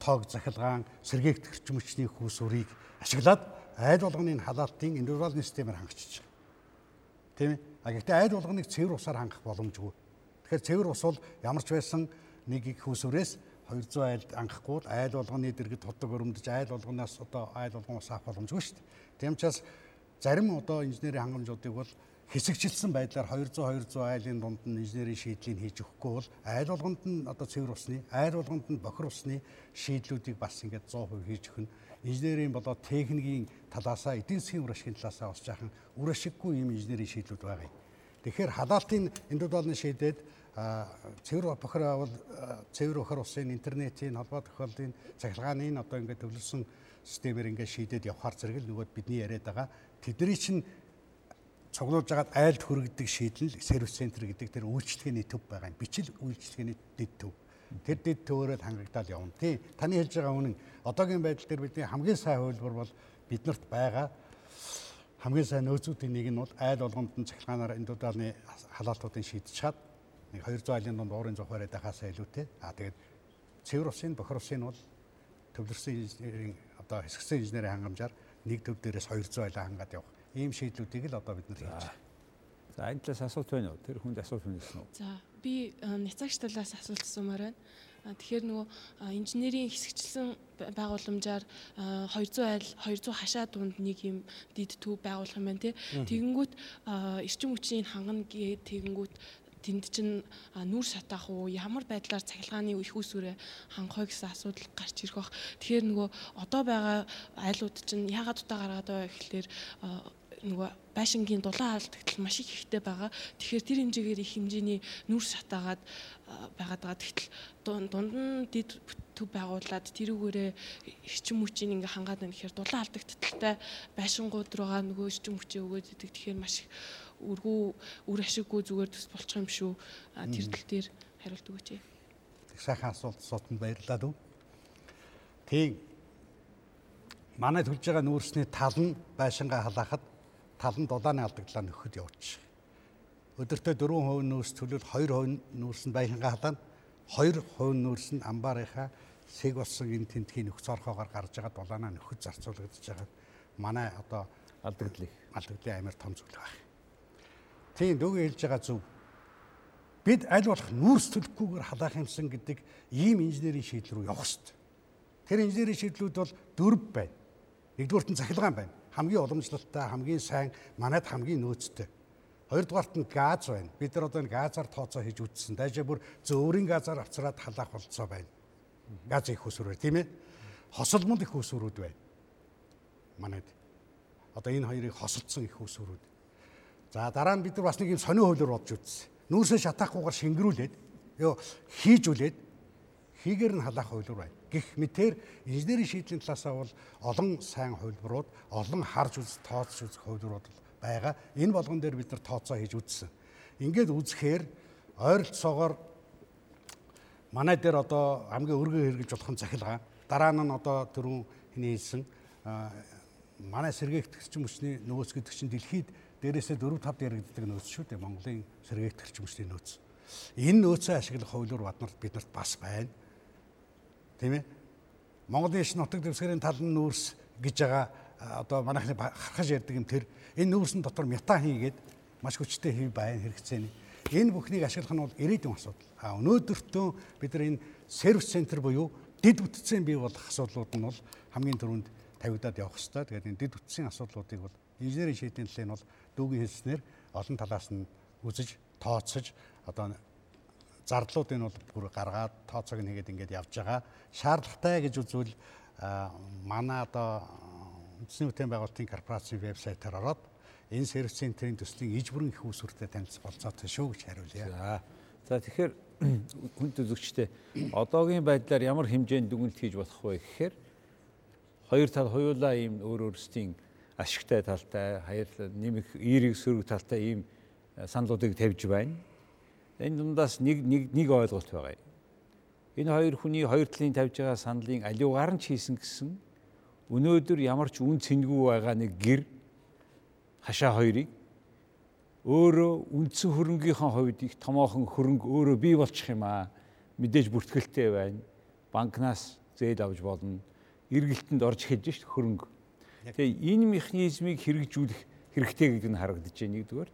тоог захилгаан сэргээгт хэрчм хүчний хүүсвэрийг ашиглаад айл болгоны халаалтын индивидуалны системээр хангачиж байгаа. Тийм ээ. А гэхдээ айл болгоныг цэвэр усаар хангах боломжгүй. Тэгэхээр цэвэр ус бол ямар ч байсан нэг их хүүсвэрээс 200 айлд анхахгүй айл болгоны дэргэд тоддог өрөмдөж айл болгоноос одоо айл болгоноос авах боломжгүй шүү дээ. Тийм учраас зарим одоо инженерийн хангамжуудыг бол хэсэгчилсэн байдлаар 200 200 айлын дунд нь инженерийн шийдлийг хийж өгөхгүй бол айл болгонд нь одоо цэвэр усны, айл болгонд нь бохир усны шийдлүүдийг бас ингээд 100% хийж өгнө. Инженерийн болоо техникийн талаасаа эдийн засгийн үр ашигын талаасаа бас жаахан үр ашиггүй юм инженерийн шийдлүүд байгаа юм. Тэгэхээр халаалтын индивидуалны шийдээд цэвэр бохор авал цэвэр бохор усын интернетийн холбоо тохиолдлын цахилгааны одоо ингээд төвлөрсөн системээр ингээд шийдээд явхаар зэрэг л нөгөөд бидний яриад байгаа тэдний чинь цуглуулж байгаад айлд хүрэгдэг шийдэл сервис центр гэдэг тэр үйлчлэгээний төв байгаа юм. Бичил үйлчлэгээний дэд төв. Тэр дэд төвөөрөө хангагдаад явна. Тий. Таны хэлж байгаа үнэн. Одоогийн байдал дээр бидний хамгийн сайн хувилбар бол биднэрт байгаа хамгийн сайн нөөцүүдийн нэг нь бол айл болгонд нь цахилгаанаар индивидуалны халаалтуудыг шийдэж чад нэг 200 айлын донд уурын зов бариад байхаасаа илүүтэй. Аа тэгээд цэвэр усын бохор усын бол төвлөрсөн инженерийн одоо хэсэгсэн инженерийн хангамжаар нэг төв дээрээс 200 айлаа хангаад явах. Ийм шийдлүүдийг л одоо бид нар хийж байна. За энэ талаас асуулт байна уу? Тэр хүнд асуулт хүнсэн үү? За би няцаагч талаас асуулт асуумаар байна. Тэгэхээр нөгөө инженерийн хэсэгчлэн байгууламжаар 200 айл 200 хашаа дунд нэг юм дид төв байгуулах юм байна тий. Тэгэнгүүт эрчим хүчийн хангана гээ тэгэнгүүт тэнд чинь нүүр шатаах уу ямар байдлаар цахилгааны их усүрээ хангах гэсэн асуудал гарч ирэх бах. Тэгэхээр нөгөө одоо байгаа айлууд чинь яагаад удаа гаргаад байгаа гэхэлэр нөгөө байшингийн дулаан алдагдал маш их ихтэй байгаа. Тэгэхээр тэр хэмжээгээр их хэмжээний нүүр шатаагаад байгаад байгаа. Тэгтэл дунд нь дид төв байгуулад тэрүүгээрээ эрчим хүчийг ингээ хангаад байна гэхээр дулаан алдагдaltaй байшингууд руугаа нөгөө эрчим хүчээ өгөөд идэг. Тэгэхээр маш их үргүү үр ашиггүй зүгээр төс болчих юм шүү. Тэр тал дээр хариулт өгөөч. Их сайхан асуулт сотонд баярлалаа дүү. Тийм. Манай төлж байгаа нүүрсний тал нь байшингаа халаахад тал нь дулааны алдагдлаа нөхөд явуучих. Өдөртөө 4% нүүрс төлөвлөл 2% нүүрс нь байшингаа халаана. 2% нүүрс нь амбаарынхаа сэг болсон энэ тентхийн нөхц орхоогоор гарч байгаа дулаанаа нөхөд зарцуулагдаж байгаа. Манай одоо алдагдлыг алдагдлын амар том зүйл байна. Тийм дүүгээ хэлж байгаа зөв. Бид аль болох нүүрс төлөхгүйгээр халаах юмсан гэдэг ийм инженерийн шийдэл рүү явах хэрэгтэй. Тэр инженерийн шийдлүүд бол дөрв байна. Нэгдүгürt нь цахилгаан байна. Хамгийн уламжлалтай, хамгийн сайн, манайд хамгийн нөөцтэй. Хоёрдугаарт нь газ байна. Бид нар одоо энэ газаар тооцоо хийж үзсэн. Дайжаа бүр зөөврийн газаар авцраад халаах болцоо байна. Газ их усрээр тийм ээ. Хосолмол их усрүүд байна. Манайд. Одоо энэ хоёрыг хосолдсон их усрүүд. За дараа нь бид нар бас нэг юм сонио хуулиар бодж үзсэн. Нүүрсээ шатаахгүйгээр шингэрүүлээд ёо хийжүүлээд хийгээр нь халаах хуулиар байна. Гэх мэтэр инженерийн шийдлийн талаасаа бол олон сайн хувилбарууд, олон харж үз, тооцож үзэх хувилбарууд байгаа. Энэ болгон дээр бид нар тооцоо хийж үзсэн. Ингээд үзэхээр ойролцоогоор манай дээр одоо хамгийн өргөө хэрэгж болох нь захилгаан. Дараа нь одоо түрүүн хний хэлсэн манай сэргээгтгэгч мөчний нөөц гэдэг чинь дэлхийд дээрээсээ 4 5 яригддаг нөөц шүү дээ. Монголын сэргээгт хэрчмчлийн нөөц. Энэ нөөцөө ашиглах хуулиур баднарт биднэрт бас байна. Тийм ээ. Монголын иш нутаг дэвсгэрийн талын нүүрс гэж байгаа одоо манайхны харахаж ярьдаг юм тэр энэ нүүрсэн дотор метан хийгээд маш хүчтэй хэв байна хэрэгцээний. Энэ бүхнийг ашиглах нь бол ирээдүйн асуудал. А өнөөдөртөө бид нар энэ сервис центр буюу дид бүтцийн бий болох асуудлууд нь бол хамгийн түрүүнд тавигдаад явах хэрэгтэй. Тэгээд энэ дид бүтцийн асуудлуудыг бол Инженерийн шийдвэрийн талыг нь бол дүүгийн хэлснээр олон талаас нь үзэж, тооцож одоо зардлуудыг нь бол бүр гаргаад тооцоог нь хийгээд ингээд явж байгаа. Шаардлагатай гэж үзвэл манай одоо үндэсний бүтээн байгуулалтын корпорацийн вебсайтаар ороод энэ сервис центрийн төслийн иж бүрэн их усүртэй танилцах болцоотой шүү гэж хариулъя. За тэгэхээр хүнд үзэгчтэй одоогийн байдлаар ямар хэмжээнд дүгнэлт хийж болох вэ гэхээр хоёр тал хоёулаа ийм өөр өөрсдийн ашигтай талтай, хоёр нэмэх эерэг сөрөг талтай ийм саналуудыг тавьж байна. Энэ дундаас нэг нэг нэг ойлголт байгаа. Энэ хоёр хүний хоёр талын тавьж байгаа саналын аливаар нь ч хийсэн гэсэн өнөөдөр ямар ч үн цэнгүй байгаа нэг гэр хашаа хоёрыг өөрөө үндсэн хөрөнгийнхөө хувьд их томоохон хөрөнгө өөрөө бий болчих юм аа. Мэдээж бүртгэлтэй байна. Банкнаас зээл авч болно. Иргэлтэнд орж эхэлж шít хөрөнгө. Тэгээ энэ механизмыг хэрэгжүүлэх хэрэгтэй гэдэг нь харагдаж байна нэгдүгээр.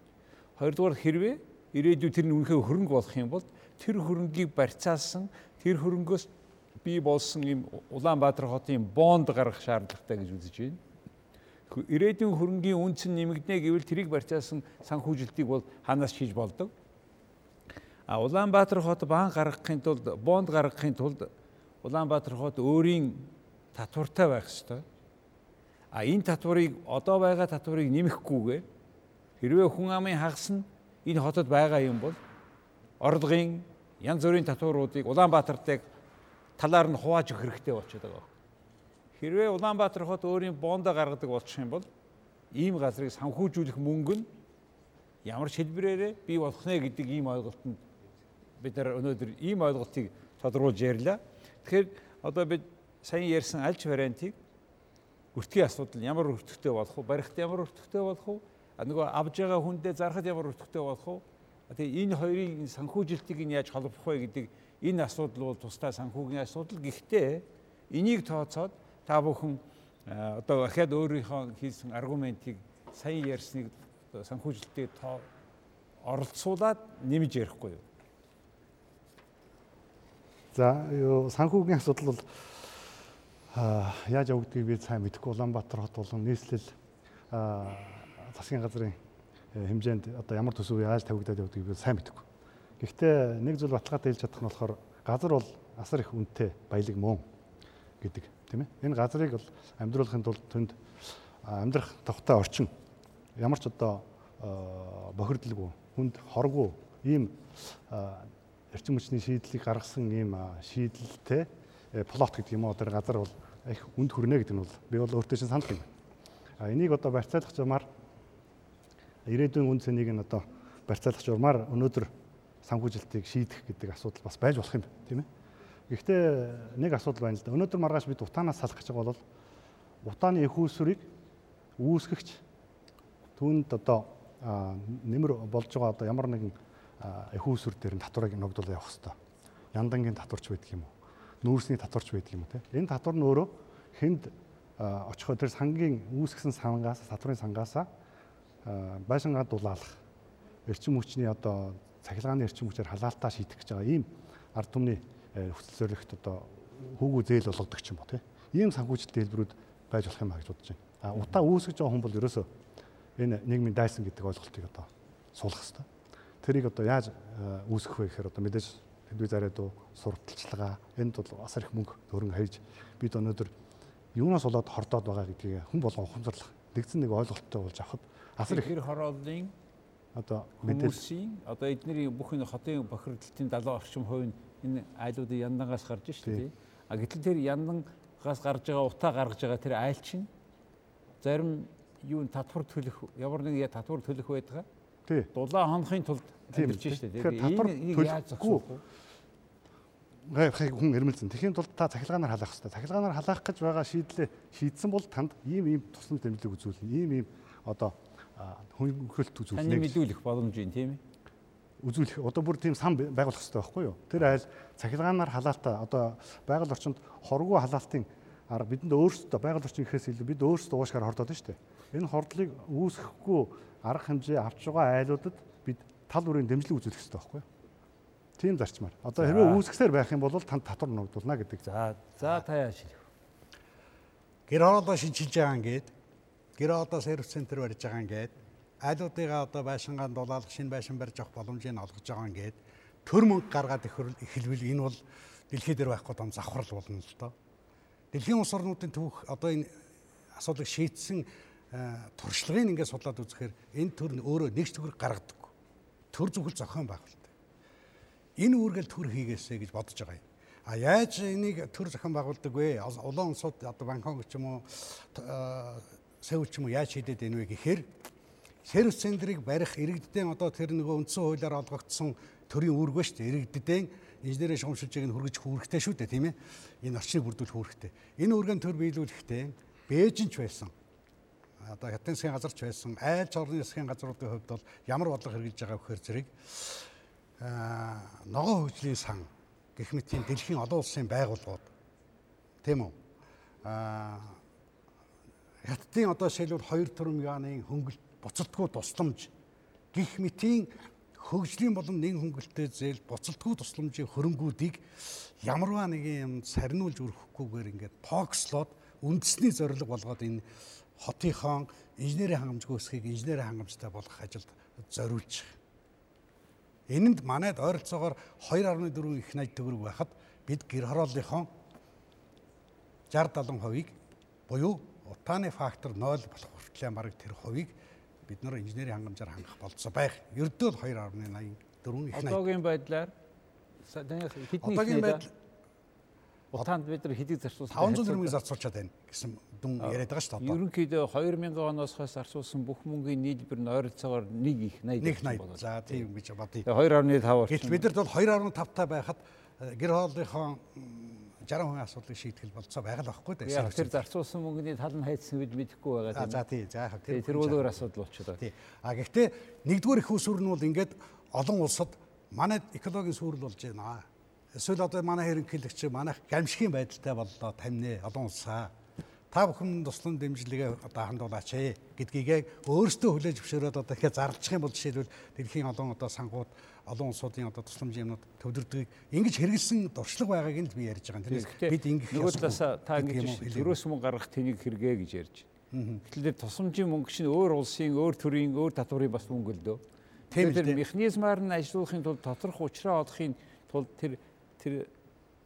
Хоёрдугаар хэрвээ ирээдүйд тэр нь үнэхээр хөрөнгө болох юм бол тэр хөрөнгийг барьцаалсан тэр хөрөнгөөс бий болсон юм Улаанбаатар хотын бонд гаргах шаардлагатай гэж үзэж байна. Ирээдүйн хөрөнгийн үнц нь нэмэгдэнэ гэвэл тэрийг барьцаалсан санхүүжилтийг бол ханаас хийж болдог. А Улаанбаатар хот баан гаргахын тулд бонд гаргахын тулд Улаанбаатар хот өөрийн татвартай байх ёстой. А энэ татварыг одоо байгаа татварыг нэмэхгүйгээр хэрвээ хүн амын хагас нь энэ хотод байгаа юм бол орлогын янз бүрийн татваруудыг Улаанбаатартай талаар нь хувааж өгөх хэрэгтэй болчиход байгаа. Хэрвээ Улаанбаатар хот өөрийн бондо гаргадаг болчих юм бол ийм газрыг санхүүжүүлэх мөнгө нь ямар шилбэрээрээ бий болох нэ гэдэг ийм ойлголтод бид нар өнөөдөр ийм ойлголтыг тодруулж ярьлаа. Тэгэхээр одоо бид сайн ярьсан аль ч вариантыг өртгийн асуудал ямар өртөгтэй болох вэ? Барихт ямар өртөгтэй болох вэ? Нөгөө авж байгаа хүндээ зархад ямар өртөгтэй болох вэ? Тэгээ энэ хоёрын санхүүжилтийг нь яаж холбох вэ гэдэг энэ асуудал бол тусдаа санхүүгийн асуудал. Гэхдээ энийг тооцоод та бүхэн одоо дахиад өөрийнхөө хийсэн аргументыг сайн ярьсныг санхүүжилтээр тоо оролцуулаад нэмж ярихгүй юу? За юу санхүүгийн асуудал бол яаж явагдгийг би сайн мэдэхгүй Улаанбаатар хот болон нийслэл засгийн газрын э, хэмжээнд одоо ямар төсөв яаж тавигдаад явдгийг би сайн мэдэхгүй. Гэхдээ нэг зүйл баталгаатай хэлж чадах нь болохоор газар бол асар их үнэтэй баялаг мөн гэдэг тийм ээ. Энэ газрыг бол амьдруулахын тулд түнд амьдрах тогттой орчин ямар ч одоо бохирдлгүй хүнд хоргүй ийм эрчим хүчний шийдлийг гаргасан ийм шийдэлтэй э, плот гэдэг юм уу тэр газар бол их үнд хүрнэ гэдэг нь бол би бол өөртөө чинь санал юм. А энийг одоо барьцаалах замаар ирээдүйн үн цэнийг нь одоо барьцаалах журмаар өнөөдөр санхүүжилтийг шийдэх гэдэг асуудал бас байж болох юм тийм ээ. Гэхдээ нэг асуудал байна л да. Өнөөдөр маргааш бид утаанаас салах гэж байгаа бол утааны их үүсвэрийг үүсгэгч түүнд одоо нэмэр болж байгаа одоо ямар нэгэн их үүсвэр дээр нь татварыг ногдуул явах хэрэгтэй. Яндангийн татварч байдаг юм уу? Нүүрсний татварч байдаг юм уу те? Энэ татвар нь өөрөө хэнд очихоо тэр сангийн үүсгэсэн сангаас татварын сангаасаа байшингаа дулаалах эрчим хүчний одоо цахилгааны эрчим хүчээр халаалтаа шийдэх гэж байгаа ийм ард түмний э, хүсэл зорилгот одоо хүүгүү зээл болгодог ч юм уу тийм ийм санхүүжилтийн хэлбэрүүд байж болох юм а гэж бодож байна. А утаа үүсгэж байгаа хүн бол ерөөсөө энэ нийгмийн дайсан гэдэг ойлголтыг одоо суулгах хэрэгтэй. Тэрийг одоо яаж э, үүсгэх вэ гэхээр одоо мэдээж хэдвээ зарайд уу сурталчилгаа энд бол асар их мөнгө төгрөн хайж бид өнөөдөр юунаас болоод хордоод байгаа гэдгийг хүн болгон ухамсарлах нэгдсэн нэг ойлголттой болж авахд асар их хэр хорооллын одоо хүмүүсийн одоо эдний бүх энэ хотын бохирдлтын 70 орчим хувь нь энэ айлуудын яндангаас гарч шүү дээ. А гэтэл тэр яндангаас гарч байгаа утаа гаргаж байгаа тэр айл чинь зарим юу татвар төлөх ямар нэг татвар төлөх байдгаа. Тий. Дулаан хонохын тулд амьдж шүү дээ. Тэгэхээр татвар төлөхгүй гайхыг хүн эрмэлзэн. Тэхийн тулд та цахилгаанаар халаах хэрэгтэй. Цахилгаанаар халаах гэж байгаа шийдлээ шийдсэн бол танд ийм ийм тусламж тэмдэглэг үзүүлнэ. Ийм ийм одоо хөнгөлөлт үзүүлнэ. Таны мэдүүлэх боломж юм тийм ээ үзүүлэх одоо бүр тийм сан байгуулах хэрэгтэй байхгүй юу? Тэр айл цахилгаанаар халаалтаа одоо байгаль орчинд хоргүй халаалтын арга бидэнд өөрсдөө байгаль орчин гэхээс илүү бид өөрсдөө уушгаар хордоод байна шүү дээ. Энэ хордлыг үүсгэхгүй арга хэмжээ авч байгаа айлуудад бид тал бүрийн дэмжлэг үзүүлэх хэрэгтэй байхгүй юу? Тийм зарчмаар. Одоо хэрвээ үүсгэсээр байх юм бол танд татвар ногдуулна гэдэг. За за та яаж хэлэх вэ? Гэр хороолоо шинжилж байгаа ингээд гэрээ одоо сервис центр барьж байгаа ингээд айлуудыгаа одоо байшингаан дулаалах шинэ байшин барьж авах боломжийг олгож байгаа ингээд төр мөнгө гаргаад эхэлвэл энэ бол дэлхий дээр байхгүй том завхрал болно л доо. Дэлхийн улс орнуудын түүх одоо энэ асуудлыг шийдсэн туршлагыг ингээд судлаад үзэхээр энэ төр өөрөө нэгч төгрөг гаргадаг. Төр зүгэл зохион байгуулалт. Энэ үүргээл төр хийгээсэй гэж бодож байгаа юм. А яаж энийг төр зохион байгуулдаг вэ? Улаан улсууд одоо Бангкок ч юм уу Сеул ч юм уу яаж хийдэд байна вэ гэхээр сервис центрийг барих иргэддээ одоо тэр нөгөө үндсэн хуулиар олгогдсон төрийн үүрэг ба шүү дээ. Иргэддээ инженерийн шугамшилжийг нь хүргэж хүүрэхтэй шүү дээ, тийм ээ. Энэ орчныг бүрдүүлэх хүүрэхтэй. Энэ үүргэн төр биелүүлэхдээ Бээжинч байсан. Одоо хятадын засгийн газарч байсан. Айл чорны засгийн газруудын хувьд бол ямар бодлого хэрэгжилж байгаа вэхээр зэрэг ногоо хөгжлийн сан гэх мэт тийм дэлхийн олон улсын байгууллагууд тийм үү аа хятадын одоо шилбэл 2 төрмгийн хөнгөлт буцалтгүй тусламж гих мэтийн хөгжлийн болон нэн хөнгөлтэй зээл буцалтгүй тусламжийн хөрөнгүүдийг ямарваа нэгэн юм сарниулж өрөхгүйгээр ингээд фокслоод үндэсний зорилго болгоод энэ хотынхон инженерийн хангамжгүй өсхийг инженерийн хангамжтай болгох ажилд байгаа. Энэнд манайд ойролцоогоор 2.4 их найд төгрөг байхад бид гэр хорооллынхон 60 70%-ийг буюу утааны фактор 0 болох хүртлээр бараг тэр хувийг бид нар инженерийн хангамжаар хангах болцоо байх. Ердөө л 2.84 их найд. Одоогийн байдлаар хэдний одоогийн байдал утаанд бид нар хэдийг зарцуулсан 500 тэрбумыг зарцуулчаад байна гэсэн дүн яриад байгаа шүү дээ. Ерөнхийдөө 2000 оноос хойш зарцуулсан бүх мөнгөний нийлбэр нь ойролцоогоор 1 их 80 нэг 80. За тийм гэж бодъё. 2.5 Гэтэл бид нар бол 2.5 та байхад э, гэр хоолныхон 60% асуудлыг шийтгэл болцоо байгаа л байхгүй дээ. Тэр зарцуулсан мөнгөний тал нь хайцсан бид мэдэхгүй байгаа тийм. За тий. За яг тэр тэр өөр асуудал байна. Тий. А гэхдээ нэгдүгээр их усүр нь бол ингээд олон улсад манай экологийн сүрэл болж байна эсвэл одоо манай ерөнхийлөгч манайх гамшигын байдалтай боллоо тамины олон улсаа та бүхэн туслан дэмжлэгээ одоо хандуулаач ээ гэдгийг өөрсдөө хүлээж зөвшөөрөөд одоо ихэ зарлчих юм бол жишээлбэл дэлхийн олон одоо сангууд олон улсуудын одоо тусламжийн юмнууд төвлөрдгийг ингэж хэрэгэлсэн дуршлаг байгааг нь би ярьж байгаа. Тэрээс бид ингэж нөгөө талаас та ингэж дөрөөс мөнгө гаргах тэнийг хэрэгэ гэж ярьж. Гэтэл тусламжийн мөнгө чинь өөр улсын өөр төрийн өөр татварын бас мөнгө л дөө. Тэр механизмаар нь ажилуулахын тулд тодорхой учраа олохын тулд тэр тэр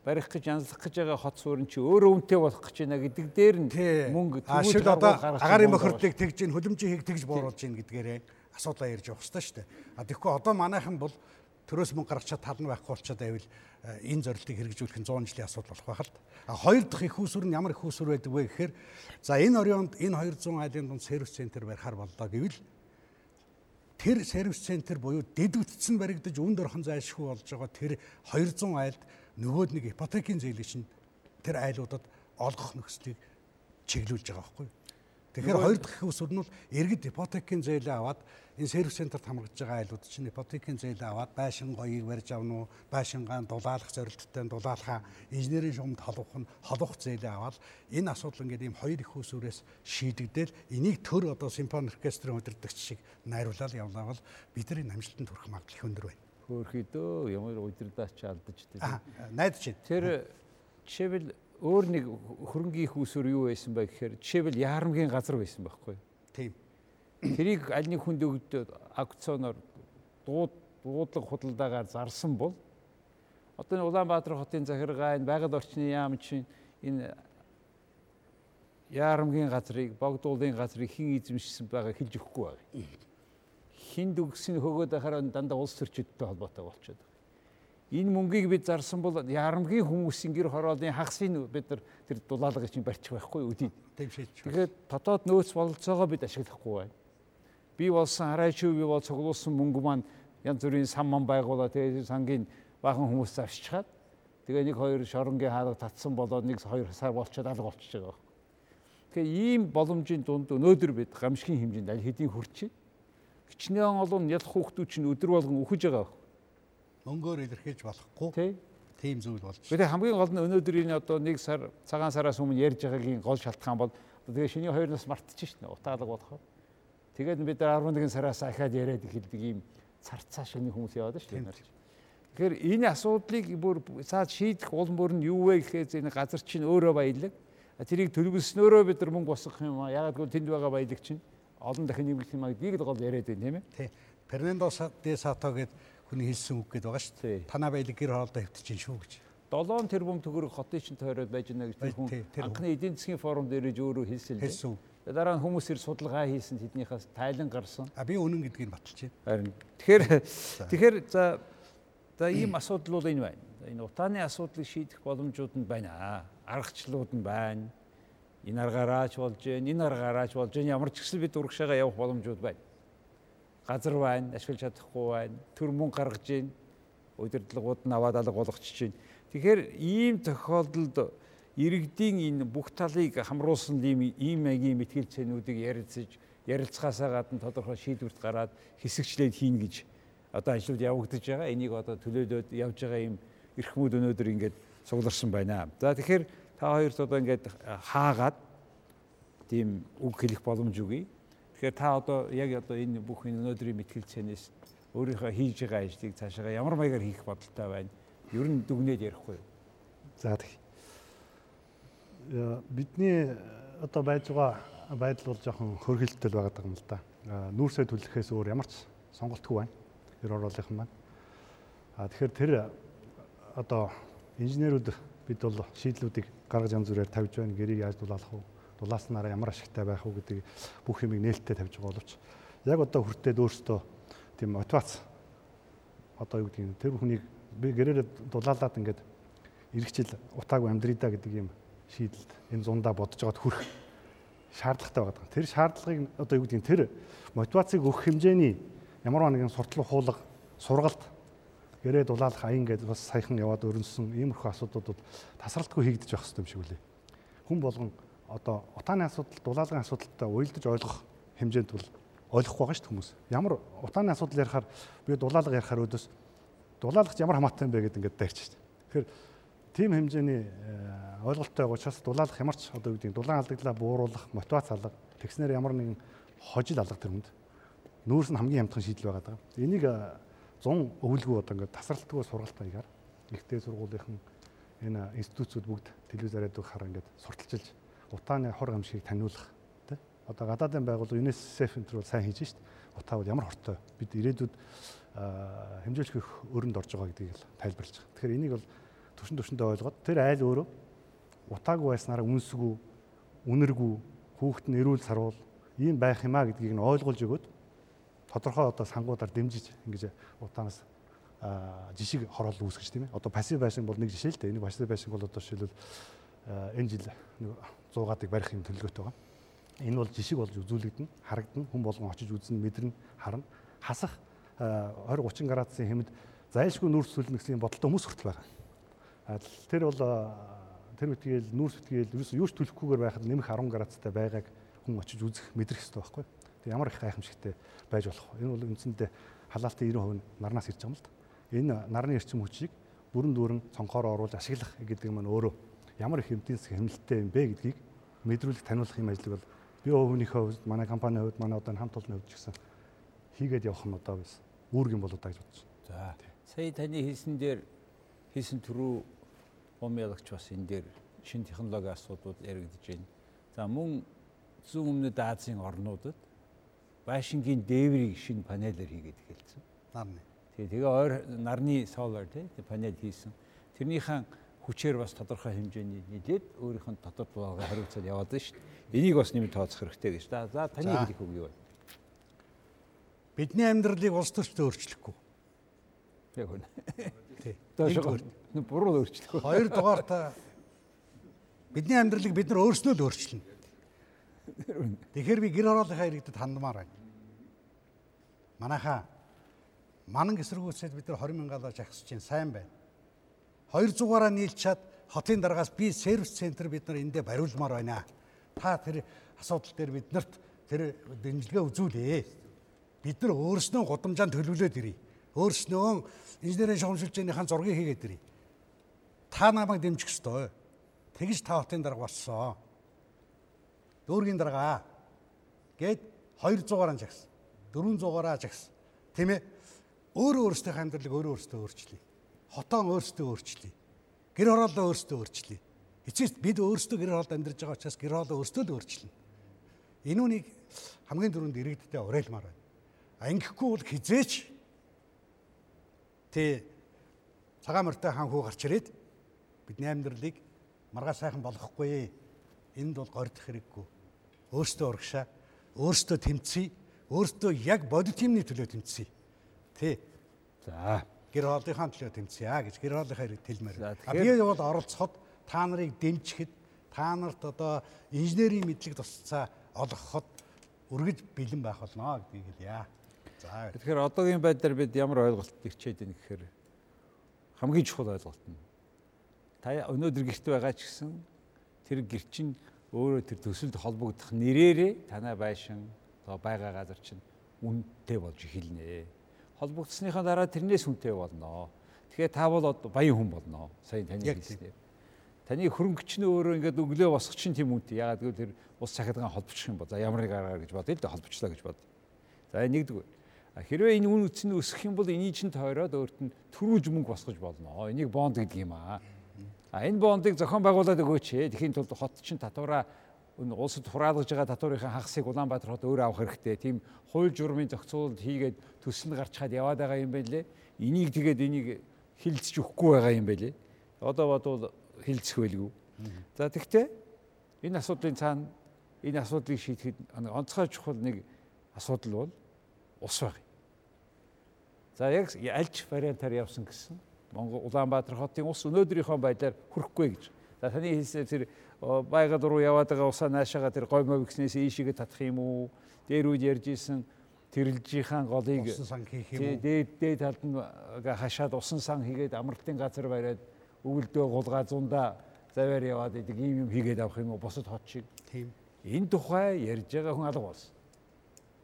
барих гэж янзлах гэж байгаа хот суурин чи өөрөө үнэтэй болох гэж байна гэдэг дээр нь мөнгө ашиг одоо агаарын бохирдлыг тэгж ин хөлөмжийг тэгж бууруулж ийн гэдгээрээ асуудлаа ярьж явах хэрэгтэй шүү дээ. А тэгэхгүй одоо манайхан бол төрөөс мөнгө гаргачаад тал нь байхгүй болчиход байвал энэ зорилтыг хэрэгжүүлэх нь 100 жилийн асуудал болох байхад. А хоёр дахь их усүр нь ямар их усүр байдаг вэ гэхээр за энэ орионд энэ 200 айлын дунд сервис центр барихаар боллоо гэвэл тэр сервис центр буюу дэд үтцэн баригдаж үнд орхон зайлшгүй болж байгаа тэр 200 айлд нөгөөд нэг ипотекийн зээлийг чинь тэр айлуудад олгох нөхцөлийг чиглүүлж байгаа байхгүй юу? Тэгэхээр хоёр дахь усүр нь бол иргэд ипотекийн зээлээ аваад энэ сервис центрт хамрагдж байгаа айлууд чинь ипотекийн зээлээ аваад байшин гоёыг барьж авна уу, байшингаан дулаалах зорилттой дулаалхаа инженерийн шугамд холбох нь холбох зээлээ аваад энэ асуудал ингээд ийм хоёр их усүрээс шийдэгдэл энийг төр одоо симфони оркестрийн удирдагч шиг найруулаад явлаа бол бидний намжилтанд хүрэх магадлал их өндөр байна. Хөөхөдөө ямар удирдаач алдаж тийм. Найдаж байна. Тэр жишээлбэл өөр нэг хөрөнгийн их усүр юу байсан бэ гэхээр жишээлбэл яарамгийн газар байсан байхгүй. Тийм. Тэрийг аль нэг хүнд өгдөө аукционоор дууд дуудлага худалдаагаар зарсан бол одоо энэ Улаанбаатар хотын захиргаа энэ байгаль орчны яам чинь энэ яарамгийн газрыг богдуулын газрыг хэн эзэмшсэн байгаа хэлж өгөхгүй байгаа. Хинд өгсөн хөгөөд ахаар дандаа улс төрчидтэй холбоотой болчиход энэ мөнгийг бид зарсан бол ярамгийн хүмүүсийн гэр хорооллын хагасыг бид нар тэр дулаалгыг чинь барьчих байхгүй үдий. Тэгэхээр дотоод нөөц бололцоогоо бид ашиглахгүй байна. Би болсон хараач би бол цуглуулсан мөнгө маань янз бүрийн сан ман байгуулаа тэгээ сангийн бахан хүмүүс зарччихад тэгээ нэг хоёр шоронгийн хаалга татсан болоод нэг хоёр сар болчиход алга болчихж байгаа. Тэгээ ийм боломжийн дунд өнөөдөр бид гамшигын хэмжээнд аль хэдийн хүрч байна. Хичнээн олон ялах хүүхдүүд чинь өдөр болгон үхэж байгаа мөнгөөр илэрхийлж болохгүй. Тий. Тийм зүйл болж. Гэхдээ хамгийн гол нь өнөөдөр энэ одоо нэг сар цагаан сараас өмнө ярьж байгаагийн гол шалтгаан бол тэгээ шиний хоёр нас мартчих шнэ утаалаг болохоор. Тэгээд бид 11 сараас ахаад яриад эхэлдэг ийм царцаа шиний хүмүүс яваад шүү дээ. Тэгэхээр энэ асуудлыг бүр цаад шийдэх улам бүр нь юу вэ гэхээр энэ газар чинь өөрөө баялаг. Тэрийг төлөвлөснөөрөө бид нар мөнгө босгох юм аа. Ягаад гэвэл тэнд байгаа баялаг чинь олон дахин нэмэгдэх юм аа гэдгийг л гол яриад байна тийм ээ. Тий. Фернандо де Сато гээд хүний хэлсэн үг гээд байгаа шүү дээ. Танаа баялаг гэр хороолдоо хөвтөж шүү гэж. 7 тэрбум төгрөг хотын чинь тойроод байж байна гэж хүн анхны эдийн засгийн форум дээр иж өөрөө хэлсэн л хэлсэн. Дараа нь хүмүүс ир судалгаа хийсэн тэднийхээс тайлан гарсан. А би үнэн гэдгийг баталж Харин байна. тэгэхээр тэгэхээр за за ийм асуудал бол энэ байна. Энэ утааны асуудлыг шийдэх боломжууд нь байна. Аргачлалууд нь байна. Энэ аргаараач болж байна, энэ аргаараач болж байна. Ямар ч гэсэн бид урагшаага явах боломжууд байна. Газар байна, ашиглаж чадахгүй байна. Төр мөнгө гаргаж байна. Удирдлагууд нь аваад алга болгочихж байна Тэгэхээр ийм тохиолдолд иргэдийн энэ бүх талыг хамруулсан ийм ийм маягийн мэтгэл цэнүүдийг ярилцаж ярилцгаасаа гадна тодорхой шийдвэрт гараад хэсэгчлээд хийн гэж одоо ажлууд явагдаж байгаа. Энийг одоо төлөөлөөд явж байгаа ийм эрхмүүд өнөөдөр ингээд цугларсан байна. За тэгэхээр та хоёрт одоо ингээд хаагаад тийм үг хэлэх боломж өгье. Тэгэхээр та одоо яг одоо энэ бүх энэ өнөөдрийн мэтгэл цэнээс өөрийнхөө хийж байгаа ажлыг цаашаа ямар маягаар хийх бодолтой байна ер нь дүгнээд ярихгүй юу? За тэг. Бидний одоо байж байгаа байдал бол жоохон хөргөлтөл байгаа юм л да. Нүүрсээ түлхэхээс өөр ямар ч сонголтгүй байна. Ер юм байна. А тэгэхээр тэр одоо инженерүүд бид бол шийдлүүдийг гаргаж янз бүрээр тавьж байна. Гэрийг яаж дулаалах вэ? Дулааснараа ямар ашигтай байх вэ гэдэг бүх юмыг нээлттэй тавьж байгаа боловч яг одоо хүртээд өөртөө тийм мотивац одоо юу гэдэг нь тэр хүнийг би гэрээр дулаалаад ингээд эргэжил утаагүй амьдрий да гэдэг юм шийдэлд энэ зундаа бодож байгаад хүрэх шаардлагатай байгаа. Тэр шаардлагыг одоо юу гэдгийг тэр мотивацийг өгөх хэмжээний ямар нэгэн суртлах хуулга сургалт гэрээ дулаалах аян гэдээ бас саяхан яваад өрнөсөн иймэрхүү асуудлууд тасралтгүй хийгдэж байх хэрэгтэй юм шиг үлээ. Хүн болгон одоо утааны асуудал, дулаалгын асуудалтай уялдаж ойлгох хэмжээнд бол ойлгохгүй байгаа шүү дээ хүмүүс. Ямар утааны асуудал ярихаар би дулаалга ярихаар өөдөөс дулаалагч ямар хамаатай юм бэ гэдэг ингээд дайрч байна. Тэгэхээр тийм хэмжээний э, ойлголттой байгаа учраас дулаалах ямар ч одоо үгдийн дулаан алдагдлаа бууруулах, мотивац алга, тэгснээр ямар нэгэн хожил алга тэр хүнд нүүрс нь хамгийн хямдхан шийдэл байгаа даа. Энийг 100 э, өвөлгөө одоо ингээд тасралтгүй сургалт маягаар ихтэй сургуулийнхан энэ институцүүд бүгд телевизээр яддаг хараа ингээд сурталчилж утааны хор гамшигыг таниулах тий. Одоо гадаадын байгууллага UNICEF энэ төр бол сайн хийж шít. Утаа бол ямар хортой. Бид ирээдүйд хэмжээлэх өрөнд орж байгаа гэдгийг л тайлбарлаж байгаа. Тэгэхээр энийг бол төвшин төвшөндөө ойлгоод тэр айл өөрөө утаагүй байснараа үнсгүй, үнэргүй, хүүхэд нь эрүүл сарвал ийм байх юмаа гэдгийг нь ойлгуулж өгөөд тодорхой одоо сангуудаар дэмжиж ингэж утаанаас жишг хороол үүсгэж тийм ээ. Одоо пассив байшин бол нэг жишээ л дээ. Энэ пассив байшин бол одоо жишээлбэл энэ жил нэг 100-аад барих юм төлөвлөгөөтэй байгаа. Энэ бол жишг болж үзүүлэгдэн, харагдана, хүн болгон очиж үзнэ, мэдэрнэ, харна. Хасах 20 30 градусын хэмэд зайлшгүй нүүрс сүлнэ гэсэн бодолтой хүмүүс хүртэл байгаа. Тэр бол тэр үтгээл нүүрс үтгээл ерөөсөө юуч төлөхгүйгээр байхад нэмэх 10 градустай байгааг хүн очиж үзэх мэдрэх хэрэгтэй байхгүй. Тэг ямар их гайхамшигтай байж болох вэ? Энэ бол үндсэндээ халаалтын 90% нарнаас ирж байгаа юм л да. Энэ нарны эрчим хүчийг бүрэн дүүрэн цонхоор оруулж ашиглах гэдэг нь өөрөө ямар их хэмтээс хэмнэлттэй юм бэ гэдгийг мэдрүүлэх таниулах юм ажлыг бол би өвөнийхөө хувьд манай компанийн хувьд манай одоо хамт олонны хувьд ч гэсэн хийгээд явах нь одоо бас үүрэг юм болоо та гэж бодож байна. За. Сая таны хийсэн дээр хийсэн төрөө бомбялагч бас энэ дээр шин технологи асуудлууд яригдж байна. За мөн зүүн өмнөд Азийн орнуудад байшингийн дээврийг шинэ панелээр хийгээд эхэлсэн. Нарны. Тэгээ тэгээ ойр нарны солар тий панел хийсэн. Тэрнийхэн хүчээр бас тодорхой хэмжээний нийлээд өөрийнх нь дотоод байгаа хариуцаад яваад байна шүү дээ. Энийг бас нэмэлт тооцох хэрэгтэй гэж. За таны хэлэх үг юу вэ? Бидний амьдралыг улс төрчтэй өөрчлөхгүй. Яг үнэ. Тий. Доошоо буруу өөрчлөх. Хоёр дугаар та бидний амьдралыг бид нар өөрснөө л өөрчилнө. Тэгэхээр би гэр хорооллынхаа иргэдэд хандмаар байна. Манайхаа манан эсэргүүцээд бид нар 20 мянгаалаа жагсаж чинь сайн байна. 200-аараа нийлж чад хотын дараагаас би сервис центр бид нар эндээ бариулмаар байна. Та тэр асуудал дээр биднэрт тэр дэмжлэгээ үзүүлээ бид нар өөрснөө гудамжаанд төлөвлөөд ирье. Өөрснөө инженерийн шугамшилжийнхаа зургийг хийгээд ирье. Та намайг дэмжих ёстой. Тэгж та хотын дарга болсон. Дүүргийн дарга гээд 200-аар жагс. 400-аар жагс. Тийм ээ. Өөрөө өөрсдөө амьдралыг өөрөө өөрсдөө өөрчлөе. Хотоо өөрсдөө өөрчлөе. Гэр хорооллоо өөрсдөө өөрчлөе. Эцэст бид өөрсдөө гэр хоолд амьдарч байгаа учраас гэр хоолоо өөрсдөө л өөрчилнө. Энэ үнийг хамгийн түрүүнд иргэдтэй уриалмаар байна. А ингэхгүй бол хизээч тэ цагаан морьтой хаан хүү гарч ирээд бидний амьдралыг маргаа сайхан болгохгүй. Энд бол гордох хэрэггүй. Өөртөө урагшаа, өөртөө тэмцэе, өөртөө яг бодитимний төлөө тэмцэе. Тэ. За. Гэр хоолынхаа төлөө тэмцэе аа гэж гэр хоолынхаа хэрэг тэлмээр. За, А би бол оролцоход та нарыг дэмжихэд та нарт одоо инженерийн мэдлэг тусцаа олгоход үргэлж бэлэн байх болно гэдгийг хэлье. За. Тэгэхээр одоогийн байдлаар бид ямар ойлголт ирчээд байна гэхээр хамгийн чухал ойлголт нь та өнөөдөр гэрт байгаа ч гэсэн тэр гэр чинь өөрөө тэр төсөлд холбогдох нэрээрээ танай байшин одоо байгаа газар чинь үнэтэй болж эхэлнэ. Холбогдсныхаа дараа тэрнээс үнэтэй болно. Тэгэхээр та бол баян хүн болно. Сайн таны хэлснээр. Таны хөрөнгөч нь өөрөө ингээд өглөө босох чинь тийм үнэтэй. Ягаад гэвэл тэр ус цахилгаан холбочих юм бол за ямар нэг аргаар гэж бодъё л да холбочлаа гэж бод. За нэгдүгээр. Хэрвээ энэ үн үтс нь өсөх юм бол энийг чинь тойроод өөрт нь төрүүлж мөнгө босгож болно. Энийг бонд гэдэг юм аа. А энэ бондыг зохион байгуулад өгөөч. Тэхийн тулд хот чинь татвараа энэ улсад хураалгаж байгаа татврынхаа хагасыг Улаанбаатар хот өөрөө авах хэрэгтэй. Тийм хууль журмын зохицуулалт хийгээд төсөл нь гарч чад яваад байгаа юм байлээ. Энийг тэгээд энийг хилцэж өгөхгүй байгаа юм байлээ. Одоо бодвол хилцэх байлгүй. За тэгтээ энэ асуудлын цаана энэ асуудлыг шийдэхэд онцгой чухал нэг асуудал бол ус баг. За яг альч вариантаар явсан гэсэн Монгол Улаанбаатар хотын ус өнөөдрийнхөө байдлаар хүрэхгүй гэж. За таны хэлснээр тэр байгаль руу яваад байгаа усаа наашаага тэр гой мов гиснээс ийшээгээ татах юм уу? Дээр үед ярьж исэн тэрэлжийнхаа голыг Усан сан хийх юм уу? дээд дээд талд нь хашаад усан сан хийгээд амралтын газар бариад өвөлдөө гулгаа зундаа заваар яваад идэг ийм юм хийгээд авах юм уу? Босод хот шиг. Тийм. Энэ тухай ярьж байгаа хүн алга болсон.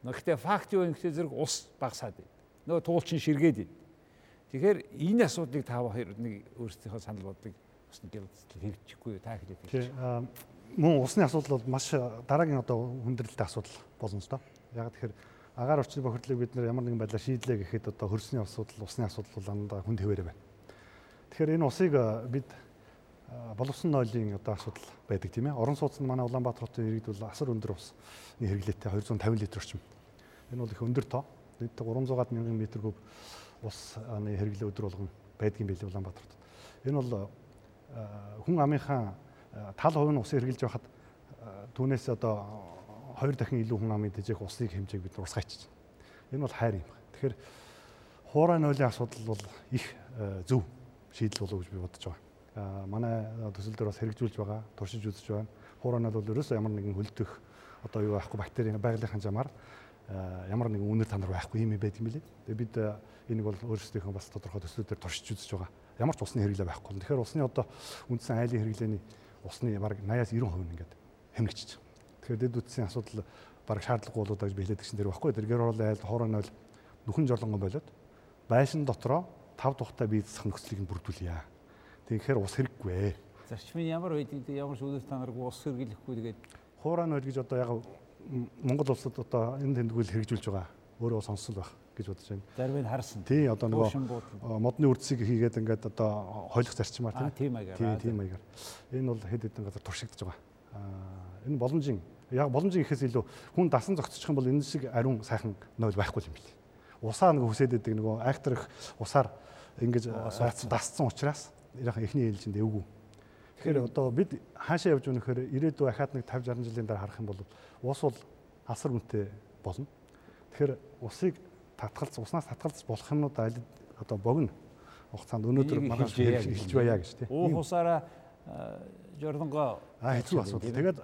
Гэхдээ факт юу вэ гэхээр зэрэг ус багасаад байна. Нөгөө туулчин ширгээд байна. Тэгэхээр энэ асуудлыг та хоёр нэг өөрсдийнхөө санал бодлыг бас нэг хэрэгжихгүй? Та хэлээд хэлж. Мөн усны асуудал бол маш дараагийн одоо хүндрэлтэй асуудал болно л доо. Яг тэгэхээр агаар орчны бохирдлыг бид нэр ямар нэгэн байдлаар шийдлээ гэхэд одоо хөрсний асуудал, усны асуудал бол андаа хүнд хэвээрээ байна. Тэгэхээр энэ усыг бид боловсон нойлын одоо асуудал байдаг тийм ээ. Орон сууц нь манай Улаанбаатар хотын иргэд бол асар өндөр усны хэрэглээтэй 250 литр орчим. Энэ бол их өндөр тоо. Нийт 300 мянган метр куб усны хэрэглээ өдөр болгон байдгийн байлээ Улаанбаатарт. Энэ бол аа, хүн амынхаа аа, тал хувь нь усыг хэрэглэж байхад аа, түүнээс одоо хоёр дахин илүү хүн амын тэжээх усыг хэмжээг бид урсгаач. Энэ бол хайр юм. Тэгэхээр хуурай нойлын асуудал бол их зөв шийдэл болов гэж би бодож байгаа. Аа, Манай төсөл дээр бас хэрэгжүүлж байгаа, туршиж үзэж байна. Хуурай нойл бол ерөөсөө ямар нэгэн хөлдөх одоо юу байхгүй бактерийн байгалийн ханжаамаар аа, ямар нэгэн үнэр танар байхгүй юм байдаг юм билээ. Тэгээ бид аа, энийг бол өөрсдийнхөө бас тодорхой төслүүдээр туршиж үзэж байгаа. Ямар ч усны хэрэглээ байхгүй. Тэгэхээр усны одоо үндсэн айлын хэрэглээний усны бараг 80-аас 90% нь ингээд хэмнэгчж байгаа. Тэгэхээр дэд үтсийн асуудал бараг шаардлагагүй болоод байгаа гэж би хэлээд гисэн дэр байхгүй. Тэр гэр хоолой айл хоороо нойл нүхэн жолонгон болоод байшин дотроо тав тухтай бие засах нөхцөлийг нь бүрдүүлье. Тэгэхээр ус хэрэггүй ээ. Зарчмын ямар байдгийг ямар үдээс танаргүй ус хэрэглэхгүй тэгээд Хуурай нойл гэж одоо яг Монгол улсад одоо энэ тэмдгүүл хэрэгжүүлж байгаа. Өөрөө сонсол байх гэж бодож байна. зарим нь харсан. Тий одоо нөгөө модны үрдсийг хийгээд ингээд одоо хойлох зарчмаар Аа тийм аягаар. Тийм тийм маягаар. Энэ бол хэд хэдэн газар туршигдж байгаа. Аа энэ боломжийн яг боломжийн ихээс илүү хүн дасан зогцчих юм бол энэ шиг ариун сайхан нойл байхгүй юм билээ. Усаа нэг хүсээд байдаг нөгөө актер их усаар ингэж дасцсан учраас яг эхний ээлжинд эвгүй. Тэгэхээр одоо бид хаашаа явж өнөхөр ирээдүйн ахаад нэг 50 60 жилийн дараа харах юм бол ус бол асар үнэтэй болно. Тэгэхээр усыг татгалз уснаас татгалзах болох юмнууд аль одоо богино хугацаанд өнөөдөр маргааш эхэлж байя гэж тийм. Уух усаараа аа, жордонгоо А хэцүү асуудал. Тэгээд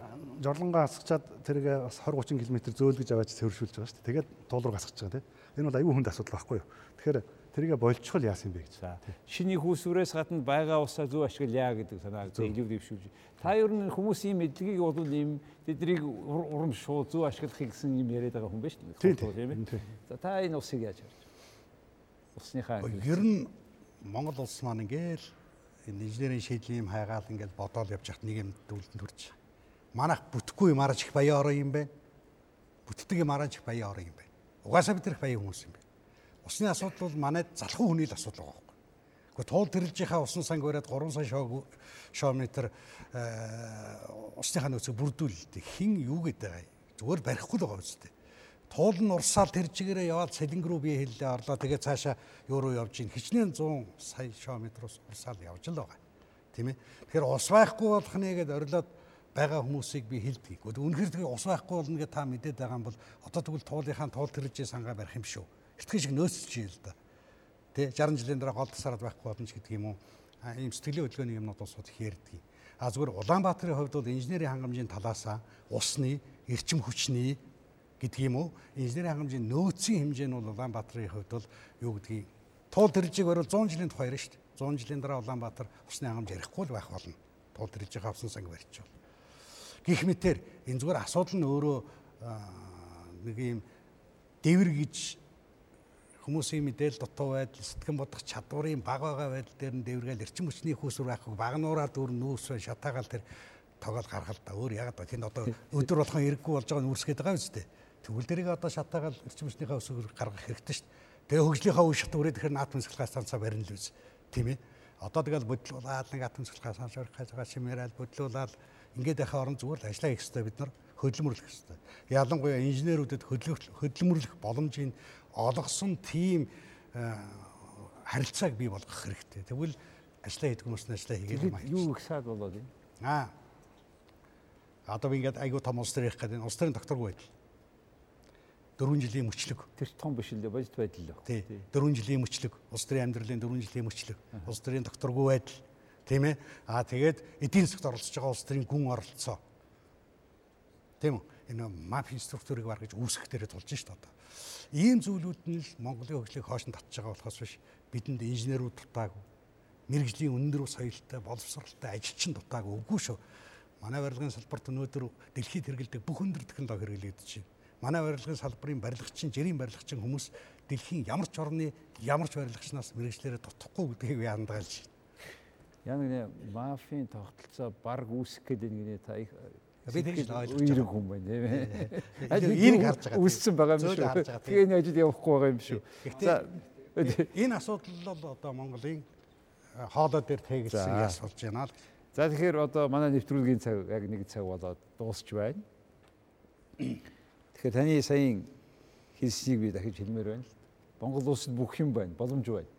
жорлонгоо асгачаад тэргээ бас 20 30 км зөөлгөж аваач цэвэршүүлж байгаа шүү дээ. Тэгээд туул руу гасгаж байгаа тийм. Энэ бол аюу хүнд асуудал байхгүй юу. Тэгэхээр тэргээ болчихвол яасан бэ гэж. Шиний хүүсвэрээс гадна байгаа усаа зөв ашиглая гэдэг санааг зөвлөв дэвшүүлж. Та ер нь хүмүүсийн мэдлэгийг бол ийм тэднийг ур- урам шууд зөв ашиглахыг гэсэн юм яриад байгаа хүн биш үү? Тийм, ээ. За та энэ усыг яаж харж байна? Усныхаа Ер нь Монгол улс маань ингээл энэ инженерийн шийдлийн юм хайгаал ингээл бодоол явж хат нэг юм дүүлдэн төрж. Манайх бүтэхгүй юм араж их баяа ороо юм байна. Бүтдэг юм араж их баяа ороо юм байна. Угаасаа их баяа хүмүүс юм байна. Усны асуудал бол манайд залхуу хүний л асуудал байгаа байхгүй. Гэхдээ туул тэрэлжийнхаа усан санг бариад 3 сая шометр усныхаа нөөцөг бүрдүүлэлт хин юу гэдэг байгаа зүгээр барихгүй л байгаа үстэй. Туул нь урсаал тэр чигээрээ яваад сэлэнг рүү бие хэллээ орлоо тэгээ цаашаа юу руу явж гин хичнээн 100 сая шометроос урсаал явж л байгаа. Тийм ээ. Тэгэхээр ус байхгүй болох нэгэд орилоод байгаа хүмүүсийг би хэлдэг. Үнэхээр тэгээ ус байхгүй болно гэж та мэдээд байгаа юм бол одоо тэгвэл туулынхаа туул тэрэлжээ сангаа барих юм шүү. Эртхэн шиг нөөцлж ийл да. Тэ 60 жилийн дараа гол тасараад байхгүй болно ч гэдэг юм уу. Ийм сэтгэлийн хөдөлгөөний юмнууд усууд их ярьдаг. А зүгээр Улаанбаатарын хувьд бол инженерийн хангамжийн талаасаа усны, эрчим хүчний гэдэг юм уу? Инженерийн хангамжийн нөөцийн хэмжээ нь бол Улаанбаатарын хувьд бол юу гэдгийг туул тэржиг барил 100 жилийн тухай ярина шүү дээ. 100 жилийн дараа Улаанбаатар усны хангамж ярихгүй л байх болно. Туул тэржиг авсан санг барьчихвал. Гэх мэтэр энэ зүгээр асуудал нь өөрөө нэг юм дэвэр гэж хүмүүсийн мэдээлэл дутуу байдал, сэтгэн бодох чадварын баг байгаа байдал дээр нь дэвргээл эрчим хүчний хүүсвэр байхгүй багнуураа дүр нүүс шатаагаал тэр тоглол гаргал та өөр ягаад тэнд одоо өдөр болгон эрэггүй болж байгааг нүрсгээд байгаа юм зү. Тэгвэл дэрийг одоо шатаагаал эрчим хүчнийхээ өсвөр гаргах хэрэгтэй шүү дээ. Тэгээ хөгжлийнхаа үе шат үрээд тэгэхээр наадмын цэцлэгээ станцаа барина л үз. Тийм ээ. Одоо тэгэл бодлуулаад нэг атом цэцлэгээ станц барих гэж шимээрэл бодлуулаад ингээд байхаа орон зүгээр л ажиллаа хийх хэрэгтэй бид нар хөдөлмөрлөх хэрэгтэй. Ялангуяа инженерүүдэд хөдөлмөрлөх боломжийн олгосон тийм э, харилцааг бий болгох хэрэгтэй. Тэгвэл ажиллаа хийдэг хүмүүс нь ажиллаа хийгээд байна. Юу их саад болоод юм? Аа. Одоо би ингээд айгуу том улс төр ярих гэдэг. Улс төрийн докторгүй байдал. 4 жилийн мөчлөг. Тэр том биш л бодит байдал л. Тий. 4 жилийн мөчлөг. Улс төрийн амьдралын 4 жилийн мөчлөг. Улс төрийн докторгүй байдал. Тийм ээ. Аа тэгээд эдийн засгт оролцож байгаа улс төрийн гүн оролцоо. Тийм үү? Энэ мафийн структурыг баг гэж үүсгэх дээрээ тулж шít одоо. Ийм зүйлүүд нь л Монголын хөгжлийг хоош нь татж байгаа болохоос биш бидэнд инженерүүд дутаагүй. Мэргэжлийн өндөр соёлтой, боловсралтай ажилчин дутаагүй үгүй шүү. Манай барилгын салбарт өнөөдөр дэлхийд хэрэгэлдэг бүх өндөр технологи хэрэглэгдэж байна. Манай барилгын салбарын барилгачин, жирийн барилгачин хүмүүс дэлхийн ямар ч орны ямар ч барилгачнаас мэрэгчлэрээ дутахгүй гэдгийг яандгаалж байна. Яг нэг мафийн тогтолцоо баг үүсэх гэдэг нэг та их Би тэгж ойлгож байгаа хүн байна тийм ээ. Энийг харж байгаа. Үссэн байгаа юм шүү. Тэгээ энэ ажил явахгүй байгаа юм шүү. За энэ асуудал бол одоо Монголын хоолой дээр тэгэлсэн асуулж байна л. За тэгэхээр одоо манай нэвтрүүлгийн цаг яг нэг цаг болоод дуусч байна. Тэгэхээр таны саяын хэлснийг би дахиж хэлмээр байна л. Монгол улсад бүх юм байна, боломж байна.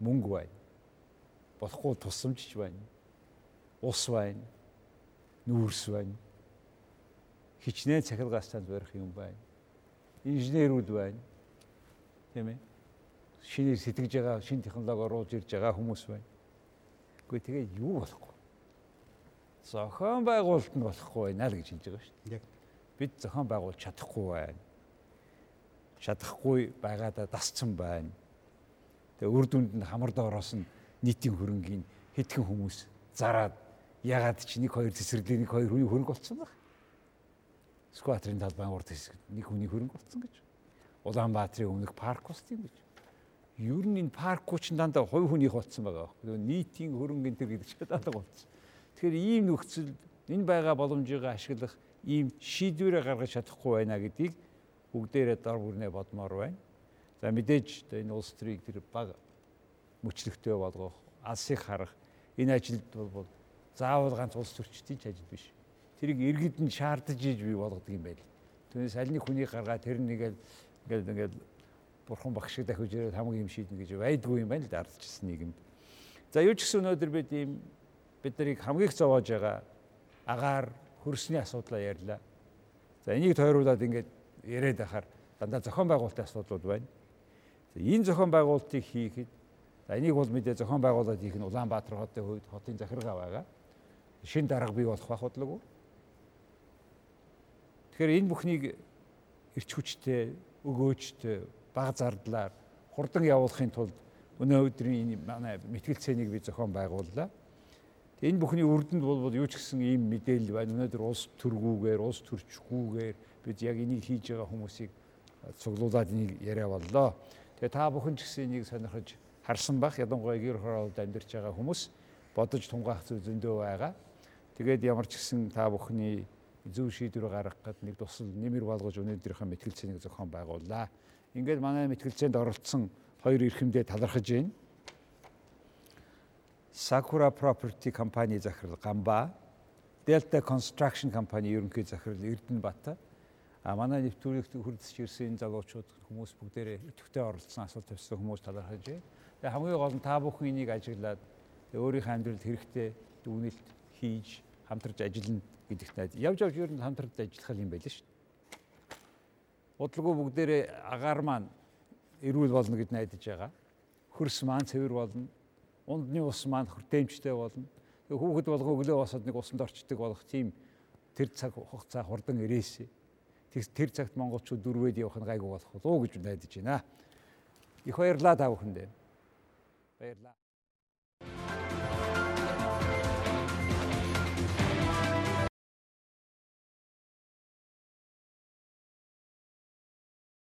Мөнгө байна. Болохгүй тусламжч байна. Ус байна нүүрс байна. Хичнээн цахилгаан станц барих юм байна. Инженерүүд байна. Тийм ээ. Шинээр сэтгэж байгаа, шин технологи оруулж ирж байгаа хүмүүс байна. Гэхдээ тэгээ юу болохгүй. Зохион байгуулалт нь болохгүй байна л гэж хэлж байгаа шүү дээ. Яг бид зохион байгуулж чадахгүй байна. Чадахгүй байгаадаа дасцсан байна. Тэгээ үр дүнд нь хамар доороос нь нийтийн хөрөнгийн хэдхэн хүмүүс зараад ягаад чи нэг хоёр цэцэрлэг нэг хоёр хүний хөрөнгө болцсон баг. Скватрын талбайн урд хэсэг нэг хүний хөрөнгө болцсон гэж. Улаанбаатарын өмнөх парк ус тийм гэж. Ер нь энэ паркууч дандаа хувь хүнийх болцсон байгаа байхгүй. Нийтийн хөрөнгө энэ төр гэдэг чинь дандаа болцсон. Тэгэхээр ийм нөхцөл энэ байгаа боломжийг ашиглах ийм шийдвэрээ гаргаж чадахгүй байна гэдгийг бүгдээрээ дор бүрнээ бодмоор байна. За мэдээж энэ улс төрийг тэр баг мөчлөгтэй болгох, алсыг харах энэ ажилд бол заавал ганц улс төрчдийн ч ажил биш. Тэрийг иргэд нь шаардаж иж бий болгодог юм байл. Түүнээс аль нэг хүнийг гаргаад тэр нэгээл ингээл ингээл бурхан багш шиг дахиж ирээд хамгийн юм шийднэ гэж байдгүй юм байна л да ардчсан нийгэмд. За юу ч гэсэн өнөөдөр бид ийм бид нарыг хамгийн их зовоож байгаа агаар хөрсний асуудлаа ярьлаа. За энийг тойруулаад ингээд яриад байхаар дандаа зохион байгуулалтын асуудлууд байна. Энэ зохион байгуулалтыг хийхэд энийг бол мэдээ зохион байгуулалт хийх нь Улаанбаатар хотын хувьд хотын захиргаа байгаа шин дарга бий болох байх бодлого. Тэгэхээр энэ бүхнийг эрч хүчтэй, өгөөжтэй, баг зардлаар хурдан явуулахын тулд өнөө өдрийн энэ манай мэтгэл цэнийг би зохион байгууллаа. Тэгээ энэ бүхний үрдэнд бол юу ч гэсэн ийм мэдээлэл байна. Өнөөдөр улс төргүүгээр, улс төрчгүүгээр бид яг энийг хийж байгаа хүмүүсийг цуглуулад энийг яриа боллоо. Тэгээ та бүхэн ч гэсэн энийг сонирхож харсан бах ялангуяа гэр хороолд амьдарч байгаа хүмүүс бодож тунгаах зүйл зөндөө байгаа. Тэгээд ямар ч гэсэн та бүхний зөв шийдвэр гаргахад нэг тусал нэмэр болгож өнөөдрийнхөө мэтгэлцээнийг зохион байгууллаа. Ингээд манай мэтгэлцээнд оролцсон хоёр эрхэмдээ талархаж байна. Sakura Property компани захирал Гамба, Delta Construction компани ерөнхий захирал Эрдэнэбат. А манай нэвтрүүлэгт хүрдэж ирсэн залуучууд хүмүүс бүгдээрээ идэвхтэй оролцсон асуулт тавьсан хүмүүс талархаж байна. Тэгээ хамгийн гол нь та бүхэн энийг ажиглаад өөрийнхөө амьдралд хэрэгтэй дүгнэлт хийж хамтарч ажиллана гэдэгт найд. Явж явж ер нь хамтарч ажиллах юм байл шүү дээ. Бодлого бүгдээрээ агаар маань эрүүл болно гэд найдаж байгаа. Хөрс маань цэвэр болно. Ундны ус маань хүртээмжтэй болно. Хүүхэд болго өглөө босоод нэг усанд орчдөг болох тийм тэр цаг хугацаа хурдан ирээсэй. Тэр цагт монголчууд дөрвөөд явах нь гайгүй болох уу гэж найдаж байна. Их баярлалаа та бүхэндээ. Баярлалаа.